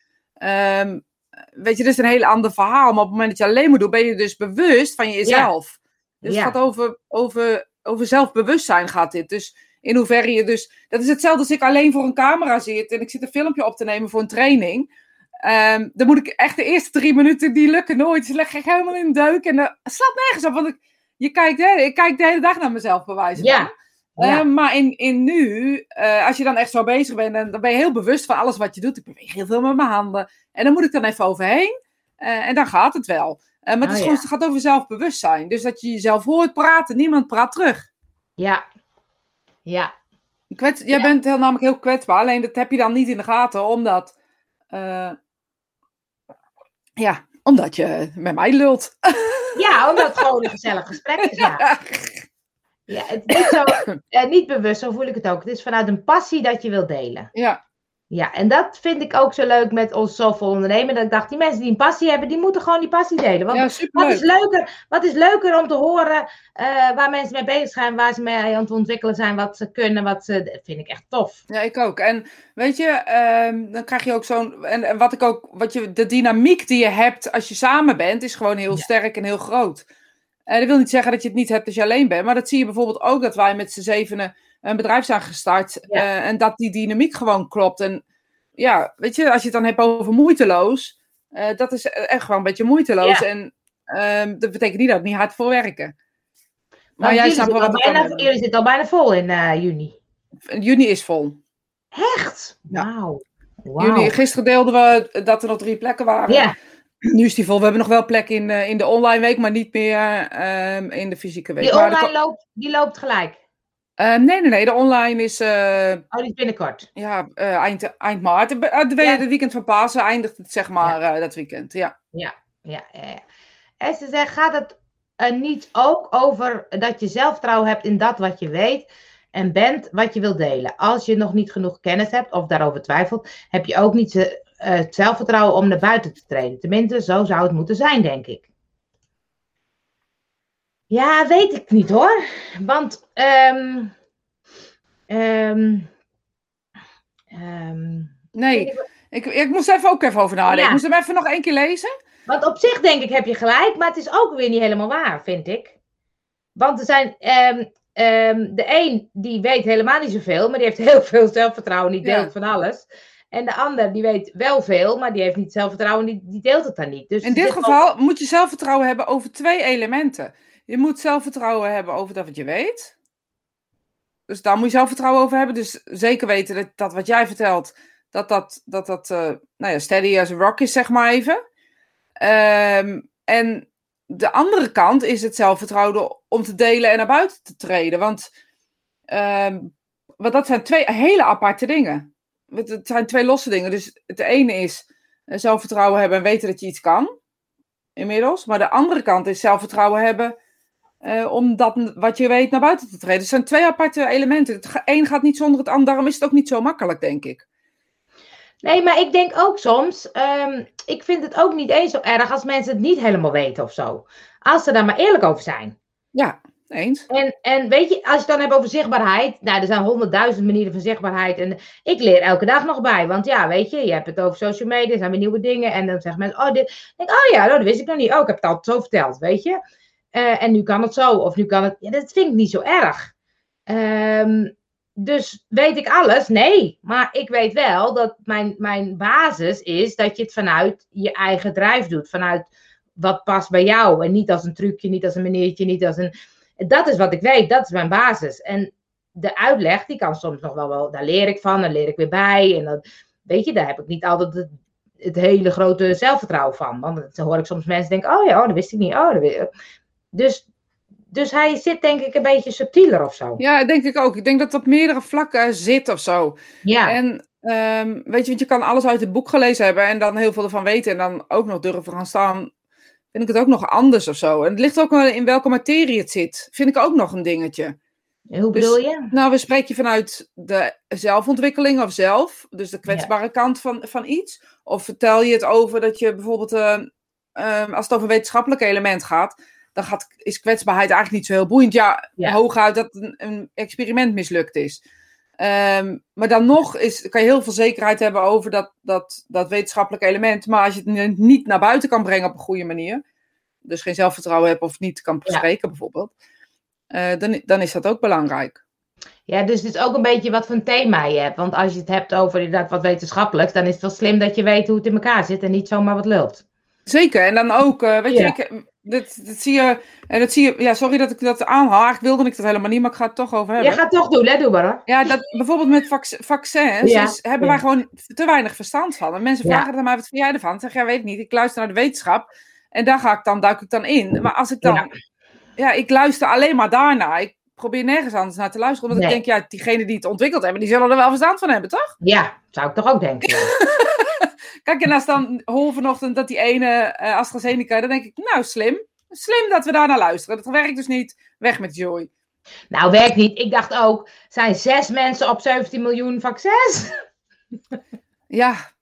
um, weet je, dat is een heel ander verhaal. Maar op het moment dat je alleen moet doen, ben je dus bewust van jezelf. Ja. Dus ja. het gaat over, over, over zelfbewustzijn gaat dit. Dus in hoeverre je dus, dat is hetzelfde als ik alleen voor een camera zit en ik zit een filmpje op te nemen voor een training. Um, dan moet ik echt de eerste drie minuten, die lukken nooit. Dus leg ik helemaal in deuk en dat slaat nergens op. Want ik, je kijkt, hè, ik kijk de hele dag naar mezelf bewijzen. Ja. ja. Uh, maar in, in nu, uh, als je dan echt zo bezig bent, dan, dan ben je heel bewust van alles wat je doet. Ik beweeg heel veel met mijn handen. En dan moet ik dan even overheen. Uh, en dan gaat het wel. maar het, is oh, gewoon, ja. het gaat over zelfbewustzijn. Dus dat je jezelf hoort praten, niemand praat terug. Ja. Ja. Kwets, jij ja. bent heel, namelijk heel kwetsbaar, alleen dat heb je dan niet in de gaten, omdat. ja, omdat je met mij lult. Ja, omdat het gewoon een gezellig gesprek is. Ja, ja het is zo, eh, niet bewust, zo voel ik het ook. Het is vanuit een passie dat je wilt delen. Ja. Ja, en dat vind ik ook zo leuk met ons zoveel ondernemen. Dat ik dacht, die mensen die een passie hebben, die moeten gewoon die passie delen. Want ja, wat, is leuker, wat is leuker om te horen uh, waar mensen mee bezig zijn, waar ze mee aan het ontwikkelen zijn, wat ze kunnen, wat ze. Dat vind ik echt tof. Ja, ik ook. En weet je, um, dan krijg je ook zo'n. En, en, wat ik ook, wat je, de dynamiek die je hebt als je samen bent, is gewoon heel ja. sterk en heel groot. Uh, dat wil niet zeggen dat je het niet hebt als je alleen bent, maar dat zie je bijvoorbeeld ook dat wij met z'n zevenen een bedrijf zijn gestart ja. uh, en dat die dynamiek gewoon klopt. En ja, weet je, als je het dan hebt over moeiteloos, uh, dat is echt gewoon een beetje moeiteloos. Ja. En um, dat betekent niet dat het niet hard voor werken. Maar, jij snapt wel bijna, Jullie zitten al bijna vol in uh, juni. Juni is vol. Echt? Wauw. Wow. Juni, gisteren deelden we dat er nog drie plekken waren. Ja. Nu is die vol. We hebben nog wel plek in, uh, in de online week, maar niet meer uh, in de fysieke week. Die online loopt, die loopt gelijk? Uh, nee, nee, nee. De online is... Uh, oh, die is binnenkort. Ja, uh, eind, eind maart. Het ja. weekend van Pasen eindigt het, zeg maar, ja. dat weekend. Ja, ja, ja. ja. En ze zegt, gaat het niet ook over dat je zelfvertrouwen hebt in dat wat je weet en bent wat je wilt delen? Als je nog niet genoeg kennis hebt of daarover twijfelt, heb je ook niet het zelfvertrouwen om naar buiten te treden. Tenminste, zo zou het moeten zijn, denk ik. Ja, weet ik niet hoor. Want. Um, um, um, nee, ik, ik moest even ook even over nadenken. Ja. Ik moest hem even nog één keer lezen. Want op zich denk ik heb je gelijk, maar het is ook weer niet helemaal waar, vind ik. Want er zijn. de een die weet helemaal niet zoveel, maar die heeft heel veel zelfvertrouwen, die deelt ja. van alles. En de ander die weet wel veel, maar die heeft niet zelfvertrouwen, die, die deelt het dan niet. Dus In dit geval ook... moet je zelfvertrouwen hebben over twee elementen. Je moet zelfvertrouwen hebben over dat wat je weet. Dus daar moet je zelfvertrouwen over hebben. Dus zeker weten dat, dat wat jij vertelt, dat dat, dat, dat uh, nou ja, steady as a rock is, zeg maar even. Um, en de andere kant is het zelfvertrouwen om te delen en naar buiten te treden. Want, um, want dat zijn twee hele aparte dingen. Het zijn twee losse dingen. Dus het ene is zelfvertrouwen hebben en weten dat je iets kan. Inmiddels. Maar de andere kant is zelfvertrouwen hebben eh, om dat wat je weet naar buiten te treden. Het zijn twee aparte elementen. Het ga- een gaat niet zonder het ander, daarom is het ook niet zo makkelijk, denk ik. Nee, maar ik denk ook soms, ehm, ik vind het ook niet eens zo erg als mensen het niet helemaal weten of zo. Als ze daar maar eerlijk over zijn. Ja, eens. En, en weet je, als je het dan hebt over zichtbaarheid, nou, er zijn honderdduizend manieren van zichtbaarheid. En ik leer elke dag nog bij, want ja, weet je, je hebt het over social media, er zijn weer nieuwe dingen. En dan zeggen mensen, oh, dit. Ik denk, oh ja, nou, dat wist ik nog niet. Oh, ik heb het altijd zo verteld, weet je. Eh, en nu kan het zo, of nu kan het. Ja, dat vind ik niet zo erg. Ehm, dus weet ik alles? Nee. Maar ik weet wel dat mijn, mijn basis is dat je het vanuit je eigen drijf doet. Vanuit wat past bij jou. En niet als een trucje, niet als een meneertje, niet als een. Dat is wat ik weet, dat is mijn basis. En de uitleg, die kan soms nog wel, wel daar leer ik van, daar leer ik weer bij. En dat, weet je, daar heb ik niet altijd het, het hele grote zelfvertrouwen van. Want dan hoor ik soms mensen denken, oh ja, oh, dat wist ik niet. Oh, dat. Dus, dus hij zit denk ik een beetje subtieler of zo. Ja, denk ik ook. Ik denk dat het op meerdere vlakken zit of zo. Ja, En ehm, weet je, want je kan alles uit het boek gelezen hebben en dan heel veel ervan weten en dan ook nog durven gaan staan. Vind ik het ook nog anders of zo. En het ligt ook wel in welke materie het zit. Vind ik ook nog een dingetje. hoe bedoel je? Nou, we spreken vanuit de zelfontwikkeling of zelf, dus de kwetsbare kant van, van iets. Of vertel je het over dat je bijvoorbeeld, eh, ehm, als het over een wetenschappelijk element gaat, dan gaat, is kwetsbaarheid eigenlijk niet zo heel boeiend. Ja, Ja. hooguit dat een, een experiment mislukt is. Ehm, maar dan nog is, kan je heel veel zekerheid hebben over dat, dat, dat wetenschappelijke element. Maar als je het niet naar buiten kan brengen op een goede manier, dus geen zelfvertrouwen hebt of niet kan Ja. spreken bijvoorbeeld, eh, dan, dan is dat ook belangrijk. Ja, dus het is ook een beetje wat voor een thema je hebt. Want als je het hebt over inderdaad wat wetenschappelijks, dan is het wel slim dat je weet hoe het in elkaar zit en niet zomaar wat lult. Zeker, en dan ook, eh, weet Ja. je, ik, dat, dat zie je, en dat zie je, ja, sorry dat ik dat aanhaal, eigenlijk wilde ik dat helemaal niet, maar ik ga het toch over Je hebben. gaat het toch doen, hè? Doe maar hoor. Ja, dat, bijvoorbeeld met vac- vaccins Ja, is, hebben wij gewoon te weinig verstand van. En mensen vragen dan maar, wat vind jij ervan? Ik zeg, ja, weet ik niet, ik luister naar de wetenschap en daar ga ik dan, duik ik dan in. Maar als ik dan, Ja. ik luister alleen maar daarna, ik probeer nergens anders naar te luisteren, omdat Nee. ik denk, ja, diegenen die het ontwikkeld hebben, die zullen er wel verstand van hebben, toch? Ja, zou ik toch ook denken. Kijk, en als dan hoor vanochtend dat die ene eh, AstraZeneca, dan denk ik, nou, slim. Slim dat we daar naar luisteren. Dat werkt dus niet. Weg met Joy. nou, werkt niet. Ik dacht ook, zijn zes mensen op 17 miljoen vaccins? Ja,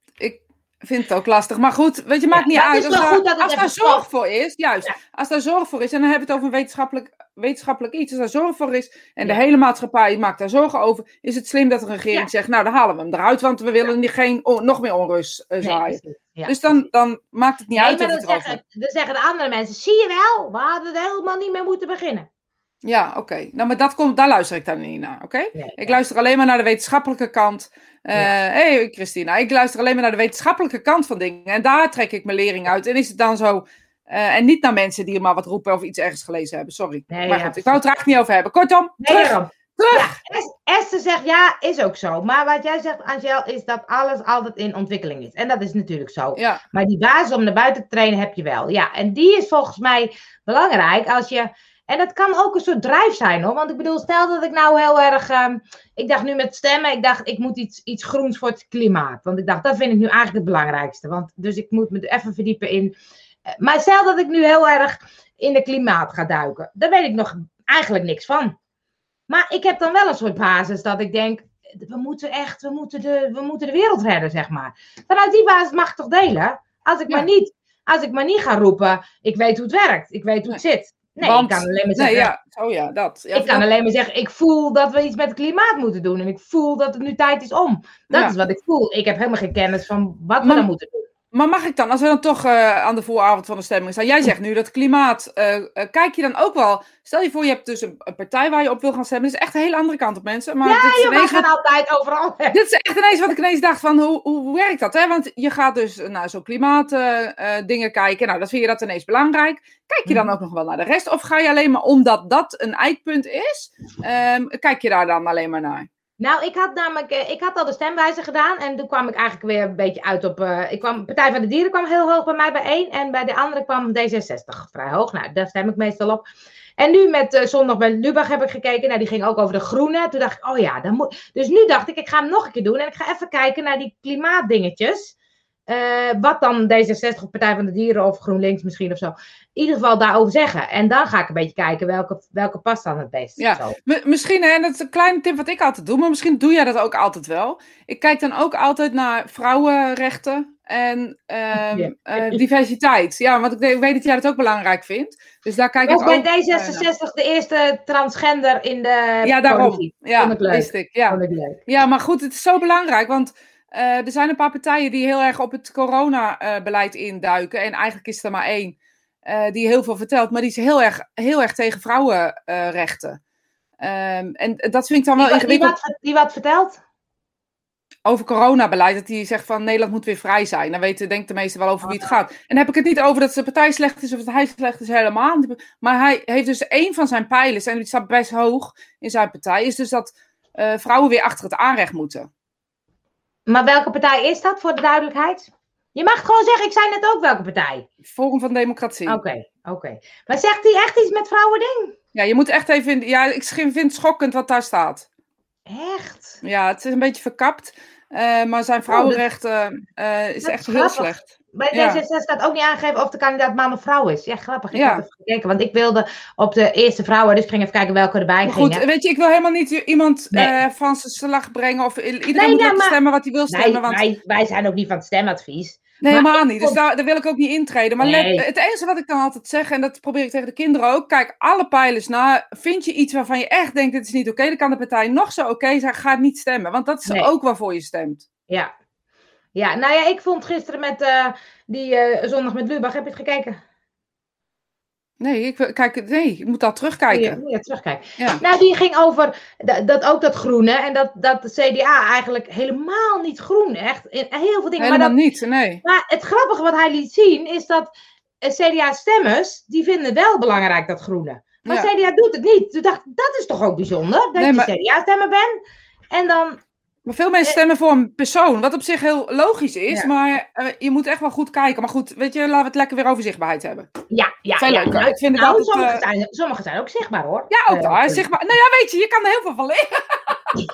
vind het ook lastig. Maar goed, weet je, maakt Ja, niet uit. Als, daar, dat als zorg voor is, juist. Ja. Als daar zorg voor is, en dan hebben we het over een wetenschappelijk, wetenschappelijk iets. Als daar zorg voor is, en de hele maatschappij maakt daar zorgen over, is het slim dat de regering zegt, nou, dan halen we hem eruit, want we willen niet geen, nog meer onrust eh, zaaien. Dus dan, dan maakt het niet Nee, uit maar dan het zeggen, dan zeggen de andere mensen, zie je wel, we hadden er helemaal niet meer moeten beginnen. Ja, oké. Nou, maar dat komt, daar luister ik dan niet naar, oké? Nee, Ik luister alleen maar naar de wetenschappelijke kant. Hé, Ja. hey, Christina, ik luister alleen maar naar de wetenschappelijke kant van dingen. En daar trek ik mijn lering uit. En is het dan zo... eh, en niet naar mensen die maar wat roepen of iets ergens gelezen hebben. Sorry. Nee, maar ja, goed, ik wou het er eigenlijk niet over hebben. Kortom, Nee, terug, daarom. terug. Ja, Esther zegt ja, is ook zo. Maar wat jij zegt, Angel, is dat alles altijd in ontwikkeling is. En dat is natuurlijk zo. Ja, Maar die basis om naar buiten te trainen heb je wel. Ja, en die is volgens mij belangrijk als je. En dat kan ook een soort drijf zijn hoor. Want ik bedoel, stel dat ik nou heel erg. ehm, ik dacht nu met stemmen, ik dacht ik moet iets, iets groens voor het klimaat. Want ik dacht, dat vind ik nu eigenlijk het belangrijkste. Want, dus ik moet me er even verdiepen in. Eh, Maar stel dat ik nu heel erg in de klimaat ga duiken. Daar weet ik nog eigenlijk niks van. Maar ik heb dan wel een soort basis dat ik denk. We moeten echt, we moeten de, we moeten de wereld redden, zeg maar. Vanuit die basis mag ik toch delen? Als ik, Ja. maar, niet, als ik maar niet ga roepen, ik weet hoe het werkt. Ik weet hoe het zit. Nee, Want- ik kan alleen maar nee, zeggen, ja. Oh ja, dat. Ja, ik kan alleen maar zeggen, ik voel dat we iets met het klimaat moeten doen. En ik voel dat het nu tijd is om. Dat Ja. is wat ik voel. Ik heb helemaal geen kennis van wat we Maar- dan moeten doen. Maar mag ik dan, als we dan toch eh, aan de vooravond van de stemming staan, jij zegt nu dat klimaat, eh, eh, kijk je dan ook wel, stel je voor je hebt dus een, een partij waar je op wil gaan stemmen, dat is echt een hele andere kant op mensen, maar dit, is Ja, we ineens gaan altijd overal weg. dit is echt ineens wat ik ineens dacht van, hoe, hoe werkt dat? Hè? Want je gaat dus naar zo'n klimaatdingen dingen kijken, nou dan vind je dat ineens belangrijk. Kijk je dan Mhm. ook nog wel naar de rest of ga je alleen maar, omdat dat een eikpunt is, ehm, kijk je daar dan alleen maar naar? Nou, ik had namelijk, eh, ik had al de stemwijzer gedaan en toen kwam ik eigenlijk weer een beetje uit op, eh, ik kwam, Partij van de Dieren kwam heel hoog bij mij bij één en bij de andere kwam D66 vrij hoog. Nou, daar stem ik meestal op. En nu met eh, zondag bij Lubach heb ik gekeken, nou die ging ook over de groene. Toen dacht ik, oh ja, dan moet, dus nu dacht ik, ik ga hem nog een keer doen en ik ga even kijken naar die klimaatdingetjes. wat dan D66 of Partij van de Dieren of GroenLinks misschien of zo. In ieder geval daarover zeggen. En dan ga ik een beetje kijken welke, welke past dan het beste. Ja, misschien, hè, en dat is een kleine tip wat ik altijd doe, maar misschien doe jij dat ook altijd wel. Ik kijk dan ook altijd naar vrouwenrechten en ehm, Ja. eh, diversiteit. Ja, want ik weet- dat jij dat ook belangrijk vindt. Dus daar kijk ik ook bij eh, naar. D66 de eerste transgender in de Ja, daarom. politiek? Ja, Vond ik leuk. ik. Ja. Ik leuk. ja, maar goed, het is zo belangrijk, want eh, er zijn een paar partijen die heel erg op het coronabeleid induiken. En eigenlijk is er maar één eh, die heel veel vertelt, maar die is heel erg, heel erg tegen vrouwenrechten. Ehm, en dat vind ik dan wel Die, wat- die, ingewikkeld. wat, die wat vertelt? over coronabeleid, dat hij zegt van Nederland moet weer vrij zijn. Dan weten denk de meesten wel over wie het gaat. En dan heb ik het niet over dat zijn partij slecht is of dat hij slecht is, helemaal. Maar hij heeft dus één van zijn pijlers, en die staat best hoog in zijn partij, is dus dat eh, vrouwen weer achter het aanrecht moeten. Maar welke partij is dat, voor de duidelijkheid? Je mag gewoon zeggen, ik zei net ook welke partij. Forum van Democratie. Oké, oké. Maar zegt hij echt iets met vrouwending? Ja, je moet echt even... in- Ja, ik vind het schokkend wat daar staat. Echt? Ja, het is een beetje verkapt. eh, maar zijn vrouwenrechten eh, is dat echt heel slecht. Bij Ja. D66 staat ook niet aangegeven of de kandidaat man of vrouw is. Ja, grappig. Ik Ja. even want ik wilde op de eerste vrouwen, dus ik ging even kijken welke erbij Maar goed, gingen. weet je, ik wil helemaal niet iemand Nee. eh, van zijn slag brengen. Of iedereen Nee, moet ja, maar- stemmen wat hij wil stemmen. Nee, want... wij, wij zijn ook niet van het stemadvies. Nee, Maar helemaal niet. Dus daar, daar wil ik ook niet intreden. Maar Nee. let, het enige wat ik dan altijd zeg, en dat probeer ik tegen de kinderen ook. Kijk, alle pijlers na. Vind je iets waarvan je echt denkt, dit is niet oké, dan kan de partij nog zo oké zijn, ga niet stemmen. Want dat is Nee. ook waarvoor je stemt. Ja. Ja, nou ja, ik vond gisteren met eh, die eh, zondag met Lubach, heb je het gekeken? Nee, ik, kijk, nee, je moet dat terugkijken. je terugkijken. Ja. Nou, die ging over dat, dat ook dat groene en dat, dat de CDA eigenlijk helemaal niet groen, echt in heel veel dingen. Maar, Helemaal dat, niet, nee. maar het grappige wat hij liet zien is dat eh, CDA-stemmers, die vinden wel belangrijk dat groene. Maar Ja. CDA doet het niet. Toen dacht ik, dat is toch ook bijzonder, dat Nee, je maar- CDA-stemmer bent. En dan, Maar veel mensen stemmen voor een persoon, wat op zich heel logisch is. Ja. Maar eh, je moet echt wel goed kijken. Maar goed, weet je, laten we het lekker weer over zichtbaarheid hebben. ja, ja, Veel ja. leuker. Nou, Ik vind het nou, altijd, sommige, eh, zijn, sommige zijn ook zichtbaar hoor. Ja, ook Eh, daar. Maar, nou ja, weet je, je kan er heel veel van leren.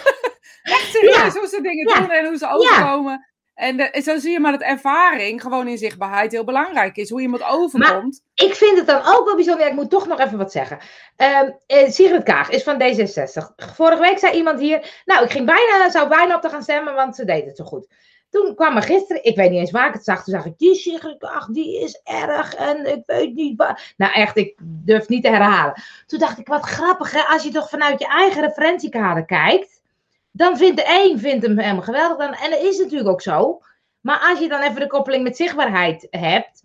Echt serieus hoe ze dingen Ja. doen en hoe ze overkomen. En, zo zie je maar dat ervaring gewoon in zichtbaarheid heel belangrijk is. Hoe iemand overkomt. Ik vind het dan ook wel bijzonder. Ik moet toch nog even wat zeggen. Ehm eh, Sigrid Kaag is van D66. Vorige week zei iemand hier. Nou, ik ging bijna, zou bijna op te gaan stemmen, want ze deed het zo goed. Toen kwam er gisteren, ik weet niet eens waar ik het zag. Toen zag ik, die Sigrid Kaag, die is erg. En ik weet niet waar. Nou, echt, ik durf niet te herhalen. Toen dacht ik, wat grappig, hè? Als je toch vanuit je eigen referentiekader kijkt. Dan vindt de een vindt hem helemaal geweldig. Dan, en dat is natuurlijk ook zo. Maar als je dan even de koppeling met zichtbaarheid hebt.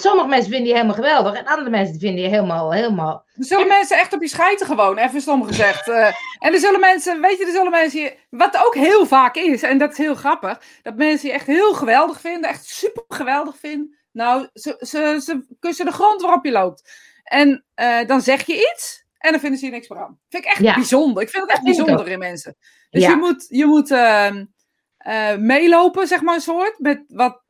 Sommige mensen vinden je helemaal geweldig. En andere mensen vinden je helemaal, helemaal... Er zullen mensen echt op je schijten gewoon, even stom gezegd. Eh, en er zullen mensen, weet je, er zullen mensen je, wat ook heel vaak is, en dat is heel grappig, dat mensen je echt heel geweldig vinden, echt super geweldig vinden. Nou, ze, ze, ze kussen de grond waarop je loopt. En eh, dan zeg je iets, en dan vinden ze je niks meer aan. Vind ik echt Ja. bijzonder. Ik vind het echt bijzonder in mensen. Dus Ja. je moet, je moet ehm, eh, meelopen, zeg maar, een soort, met wat...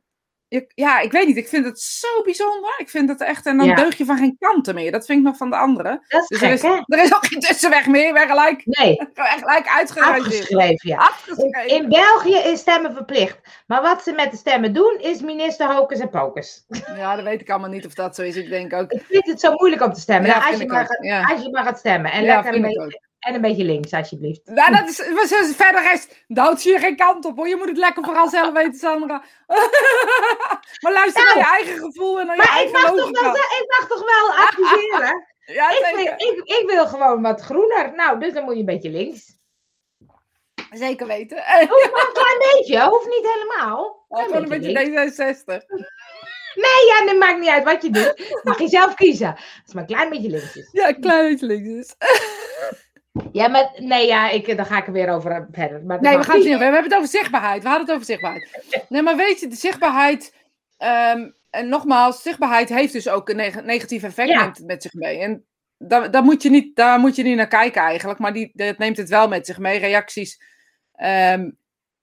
je- Ja, ik weet niet. Ik vind het zo bijzonder. Ik vind het echt... En dan Ja. deug je van geen kanten meer. Dat vind ik nog van de anderen. Dus er is, hè? er is ook geen tussenweg meer. We gelijk, Nee, gelijk uitgerangeerd. afgeschreven, ja. In, Afgeschreven. in België is stemmen verplicht. Maar wat ze met de stemmen doen, is minister hocus en pocus. Ja, dat weet ik allemaal niet of dat zo is. Ik denk ook... Ik vind het zo moeilijk om te stemmen. Ja, Nou, als, je maar gaat, ja. als je maar gaat stemmen. En, lekker een beetje, en een beetje links, alsjeblieft. Nou, dat is, verder is, duwt je geen kant op hoor. Je moet het lekker vooral zelf weten, Sandra. maar luister Nou, naar je eigen gevoel en naar je Maar ik eigen mag, toch wel, ik mag toch wel adviseren? Ja, ik, wil, ik, ik wil gewoon wat groener. Nou, dus dan moet je een beetje links. Zeker weten. Hoeft maar een klein beetje, hoeft niet helemaal. Ja, gewoon een beetje links. D66. Nee, ja, dat maakt niet uit wat je doet. Mag je zelf kiezen. Het maar een klein beetje links is. Ja, een klein beetje links is. Ja, maar nee, ja, ik, dan ga ik er weer over eh, verder. Maar Nee, we gaan het niet. We hebben het over zichtbaarheid. We hadden het over zichtbaarheid. Nee, maar weet je, de zichtbaarheid. ehm, en nogmaals, zichtbaarheid heeft dus ook een neg- negatief effect Ja. neemt het met zich mee. En daar, daar, moet je niet, daar moet je niet naar kijken eigenlijk. Maar die, dat neemt het wel met zich mee. Reacties. ehm,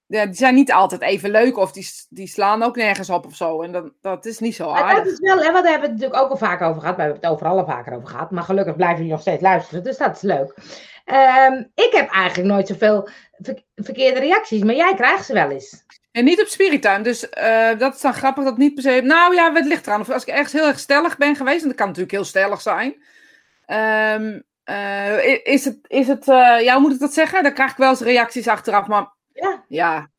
ja, die zijn niet altijd even leuk. Of die, die slaan ook nergens op of zo. En dat, dat is niet zo Maar aardig. dat is wel, hè, want daar hebben we het natuurlijk ook al vaak over gehad. We hebben het overal al vaker over gehad. Maar gelukkig blijven jullie nog steeds luisteren. Dus dat is leuk. Ehm, ik heb eigenlijk nooit zoveel ver- verkeerde reacties, maar jij krijgt ze wel eens. En niet op Spirituin. Dus eh, dat is dan grappig dat niet per se. Nou ja, het ligt eraan. Of als ik ergens heel erg stellig ben geweest, en dat kan natuurlijk heel stellig zijn. I- is het, is het eh, ja, hoe moet ik dat zeggen? Dan krijg ik wel eens reacties achteraf. Maar Ja. ja,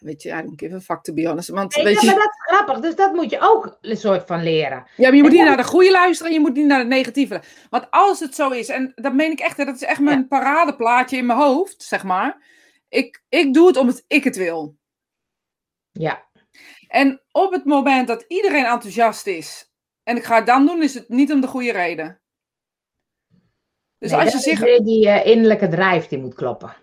weet je, I don't give a fuck to be honest. Want Nee, weet ja, je, maar dat is grappig, dus dat moet je ook een soort van leren. Ja, maar je moet En niet dan- naar de goede luisteren en je moet niet naar het negatieve. Want als het zo is, en dat meen ik echt, dat is echt mijn paradeplaatje in mijn hoofd, zeg maar. Ik, ik doe het omdat ik het wil. Ja, En op het moment dat iedereen enthousiast is en ik ga het dan doen, is het niet om de goede reden. Dus Nee, als je zich. die eh, innerlijke drijf die moet kloppen.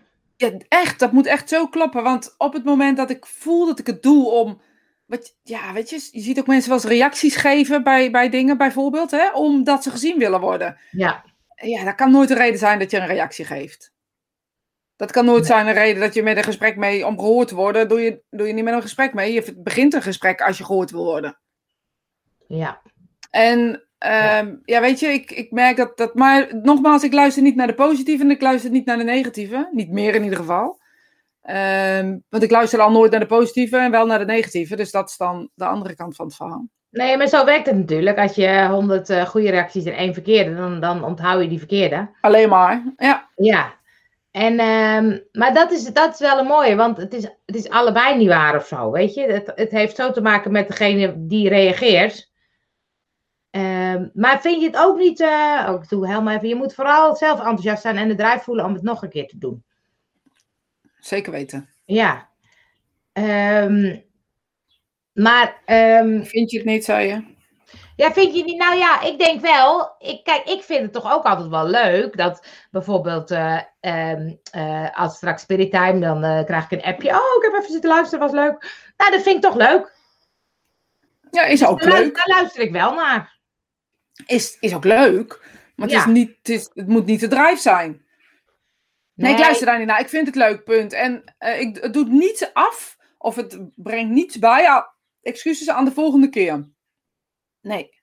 Ja, echt, dat moet echt zo kloppen. Want op het moment dat ik voel dat ik het doe om. Wat, ja, weet je, je ziet ook mensen wel eens reacties geven bij, bij dingen, bijvoorbeeld, hè, omdat ze gezien willen worden. Ja, Ja, dat kan nooit de reden zijn dat je een reactie geeft. Dat kan nooit zijn een reden dat je met een gesprek mee om gehoord te worden. Doe je, doe je niet met een gesprek mee. Je begint een gesprek als je gehoord wil worden. ja. En ehm, ja, weet je, ik, ik merk dat, dat. Maar nogmaals, ik luister niet naar de positieve en ik luister niet naar de negatieve. Niet meer in ieder geval. Ehm, want ik luister al nooit naar de positieve en wel naar de negatieve. Dus dat is dan de andere kant van het verhaal. Nee, maar zo werkt het natuurlijk. Als je honderd eh, goede reacties en één verkeerde, dan, dan onthoud je die verkeerde. Alleen maar. Ja, Ja. En, ehm, maar dat is, dat is wel een mooie, want het is, het is allebei niet waar of zo, weet je. Het, het heeft zo te maken met degene die reageert. Ehm, maar vind je het ook niet, eh ook doe helemaal even, je moet vooral zelf enthousiast zijn en de drijf voelen om het nog een keer te doen. zeker weten. Ja. Ehm, maar ehm, Vind je het niet, zei je? Ja, vind je niet? Nou ja, ik denk wel. Ik, kijk, ik vind het toch ook altijd wel leuk dat bijvoorbeeld eh, eh, als straks Spirit Time, dan krijg ik een appje. Oh, ik heb even zitten luisteren, was leuk. Nou, dat vind ik toch leuk. Ja, is ook Daar, leuk. daar luister ik wel naar. Is, is ook leuk. Maar het, Ja. is niet, het, is, het moet niet de drive zijn. Nee, ik luister daar niet naar. Ik vind het leuk, punt. En eh, ik, het doet niets af, of het brengt niets bij. Ja, excuses aan de volgende keer. Nee.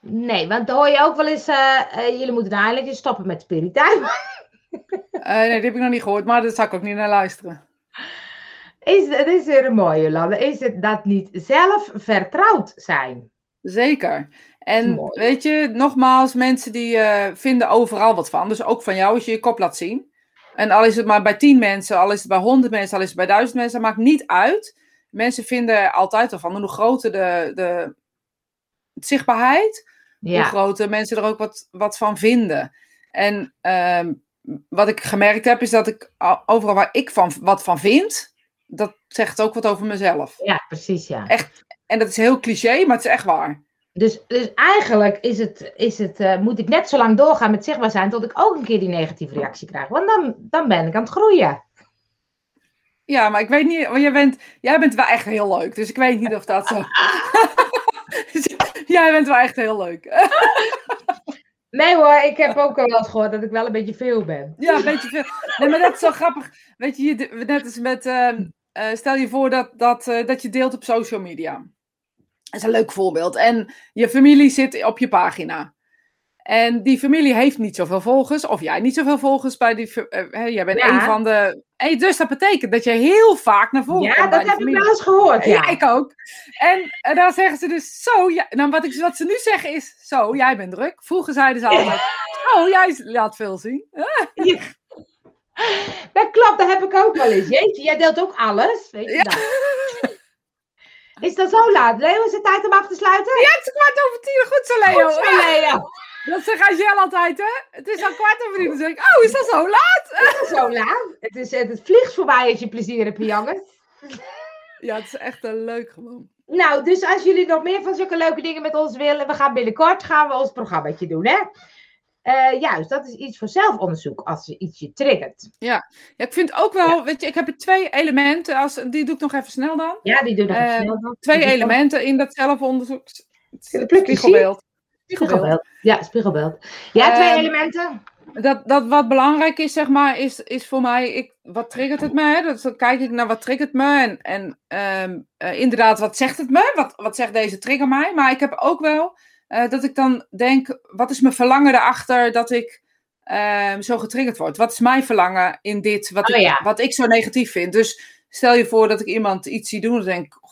Nee, want dan hoor je ook wel eens, eh, eh, jullie moeten nou eigenlijk eens stoppen met Spirit Time. Eh, nee, die heb ik nog niet gehoord, maar daar zou ik ook niet naar luisteren. Is, het is weer een mooie, Jolanda. Is het dat niet zelf vertrouwd zijn? Zeker. En Mooi. weet je, nogmaals, mensen die eh, vinden overal wat van. Dus ook van jou als je je kop laat zien. En al is het maar bij tien mensen, al is het bij honderd mensen, al is het bij duizend mensen, dat maakt niet uit. Mensen vinden er altijd wel van. Hoe groter de, de zichtbaarheid, hoe groter mensen er ook wat, wat van vinden. En ehm, wat ik gemerkt heb, is dat ik overal waar ik van, wat van vind, dat zegt ook wat over mezelf. ja precies, ja. En dat is heel cliché, maar het is echt waar. Dus, dus eigenlijk is het, is het, eh, moet ik net zo lang doorgaan met zichtbaar zijn tot ik ook een keer die negatieve reactie krijg. Want dan, dan ben ik aan het groeien. Ja, maar ik weet niet, want jij bent, jij bent wel echt heel leuk. Dus ik weet niet of dat zo. jij bent wel echt heel leuk. Nee hoor, ik heb ook al wel eens gehoord dat ik wel een beetje veel ben. ja, een beetje veel. Nee, maar dat is zo grappig. Weet je, je- net als met. ehm, eh, stel je voor dat, dat, eh, dat je deelt op social media. Dat is een leuk voorbeeld. En je familie zit op je pagina. En die familie heeft niet zoveel volgers, of jij niet zoveel volgers bij die. eh, hè, jij bent Ja. een van de. Hey, dus dat betekent dat je heel vaak naar voren Ja, komt bij dat heb ik wel eens gehoord. Ja, Ja, ik ook. En, en dan zeggen ze dus zo. Ja, nou, wat, ik, wat ze nu zeggen is: Zo, jij bent druk. Vroeger zeiden ze altijd: Oh, jij laat veel zien. dat klopt, dat heb ik ook wel eens. Jeetje, jij deelt ook alles. Weet je Ja. dat? Is dat zo laat? Leo, is het tijd om af te sluiten? Ja, het is kwart over tien. Goed zo, Leo. Goed zo, Leo. Dat zegt Angel altijd, hè? Het is al kwart over tien. Dan zeg ik: Oh, is dat zo laat? Het is zo laat. Het, is, het vliegt voorbij als je plezier hebt, jongens. Ja, het is echt een leuk gewoon. Nou, dus als jullie nog meer van zulke leuke dingen met ons willen, we gaan binnenkort gaan we ons programmaatje doen, hè? Eh, juist, dat is iets voor zelfonderzoek als je iets je triggert. Ja, ik vind ook wel, weet je, ik heb er twee elementen. Als, die doe ik nog even snel dan. Ja, die doen nog even Eh, snel dan. Twee Die- elementen in dat zelfonderzoek. Spiegelbeeld. Spiegelbeeld. Ja, spiegelbeeld. Ja, twee Ehm, elementen. Dat, dat wat belangrijk is, zeg maar, is, is voor mij, ik, wat triggert het me? Hè? Dus dan kijk ik naar wat triggert me. En, en ehm, eh, inderdaad, wat zegt het me? Wat, wat zegt deze trigger mij? Maar ik heb ook wel eh, dat ik dan denk, wat is mijn verlangen erachter dat ik ehm, zo getriggerd word. Wat is mijn verlangen in dit, wat, Oh, ik, ja. wat ik zo negatief vind? Dus stel je voor dat ik iemand iets zie doen en denk, oh,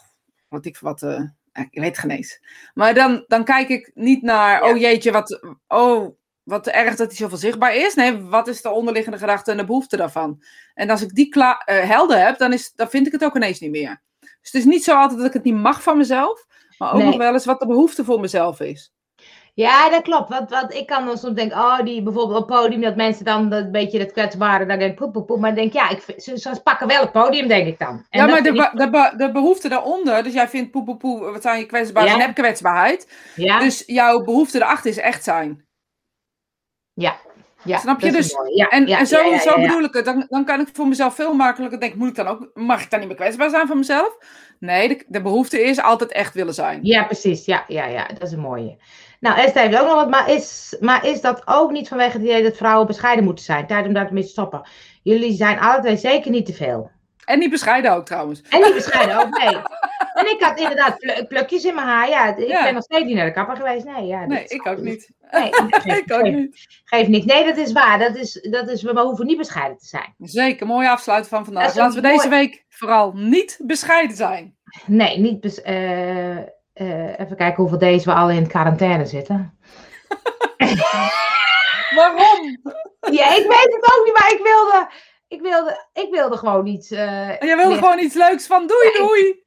wat ik wat, eh, ik weet het geen eens. Maar dan, dan kijk ik niet naar, Ja. oh jeetje, wat, oh, wat erg dat hij zoveel zichtbaar is. Nee, wat is de onderliggende gedachte en de behoefte daarvan? En als ik die klaar, helder heb, dan, is, dan vind ik het ook ineens niet meer. Dus het is niet zo altijd dat ik het niet mag van mezelf, maar ook Nee. nog wel eens wat de behoefte voor mezelf is. Ja, dat klopt. Want, want ik kan dan soms denken, oh, die bijvoorbeeld op het podium, dat mensen dan dat beetje het kwetsbare, dan denk ik, poep, poep, poep. Maar dan denk ik, ja, ik, vind- ze, ze pakken wel het podium, denk ik dan. En ja, dat maar de, ik- de, be- de behoefte daaronder, dus jij vindt poe, poe, poe, wat zijn je kwetsbaarheid Ja. en kwetsbaarheid. ja, Dus jouw behoefte erachter is echt zijn. ja, ja. snap je? Dus-. Ja, En, ja, en zo, ja, zo bedoel ik het. Dan, dan kan ik voor mezelf veel makkelijker denken, moet ik dan ook, mag ik dan niet meer kwetsbaar zijn van mezelf? Nee, de, de behoefte is altijd echt willen zijn. Ja, precies. Ja, ja, ja, dat is een mooie. Nou, Esther heeft ook nog wat, maar is, maar is dat ook niet vanwege het idee dat vrouwen bescheiden moeten zijn? Tijd om daarmee te stoppen. Jullie zijn alle twee zeker niet te veel. En niet bescheiden ook trouwens. En niet bescheiden ook, nee. En ik had inderdaad pl- plukjes in mijn haar. Ja, ik Ja. ben nog steeds niet naar de kapper geweest. Nee, ja, Nee, ik ook niet. Nee, geef, Ik ook niet. geef niet. Nee, dat is waar. Dat is, dat is, we hoeven niet bescheiden te zijn. Zeker, mooi afsluiten van vandaag. Laten we deze week vooral niet bescheiden zijn. Nee, niet bes- eh, eh, even kijken hoeveel deze we al in quarantaine zitten. Waarom? Ja, ik weet het ook niet, maar ik wilde, ik wilde, ik wilde gewoon iets. eh, Jij wilde meer- gewoon iets leuks van doei Ja, ik- doei.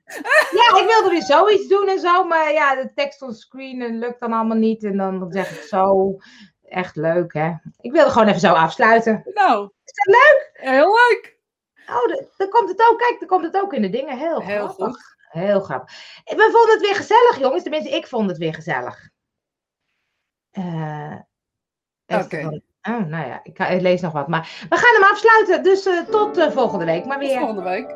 Ja, ik wilde weer zoiets doen en zo, maar ja, de tekst on screen en lukt dan allemaal niet. En dan zeg ik zo, echt leuk hè. Ik wilde gewoon even zo afsluiten. Nou. Is dat leuk? Heel leuk. Oh, dan komt het ook, kijk, dan komt het ook in de dingen. Heel, Heel grappig. goed. Heel grappig. We vonden het weer gezellig, jongens. Tenminste, ik vond het weer gezellig. Eh, Oké. Oh, nou ja, ik, lees nog wat. Maar we gaan hem afsluiten. Dus eh, tot eh, volgende week maar Tot weer. volgende week.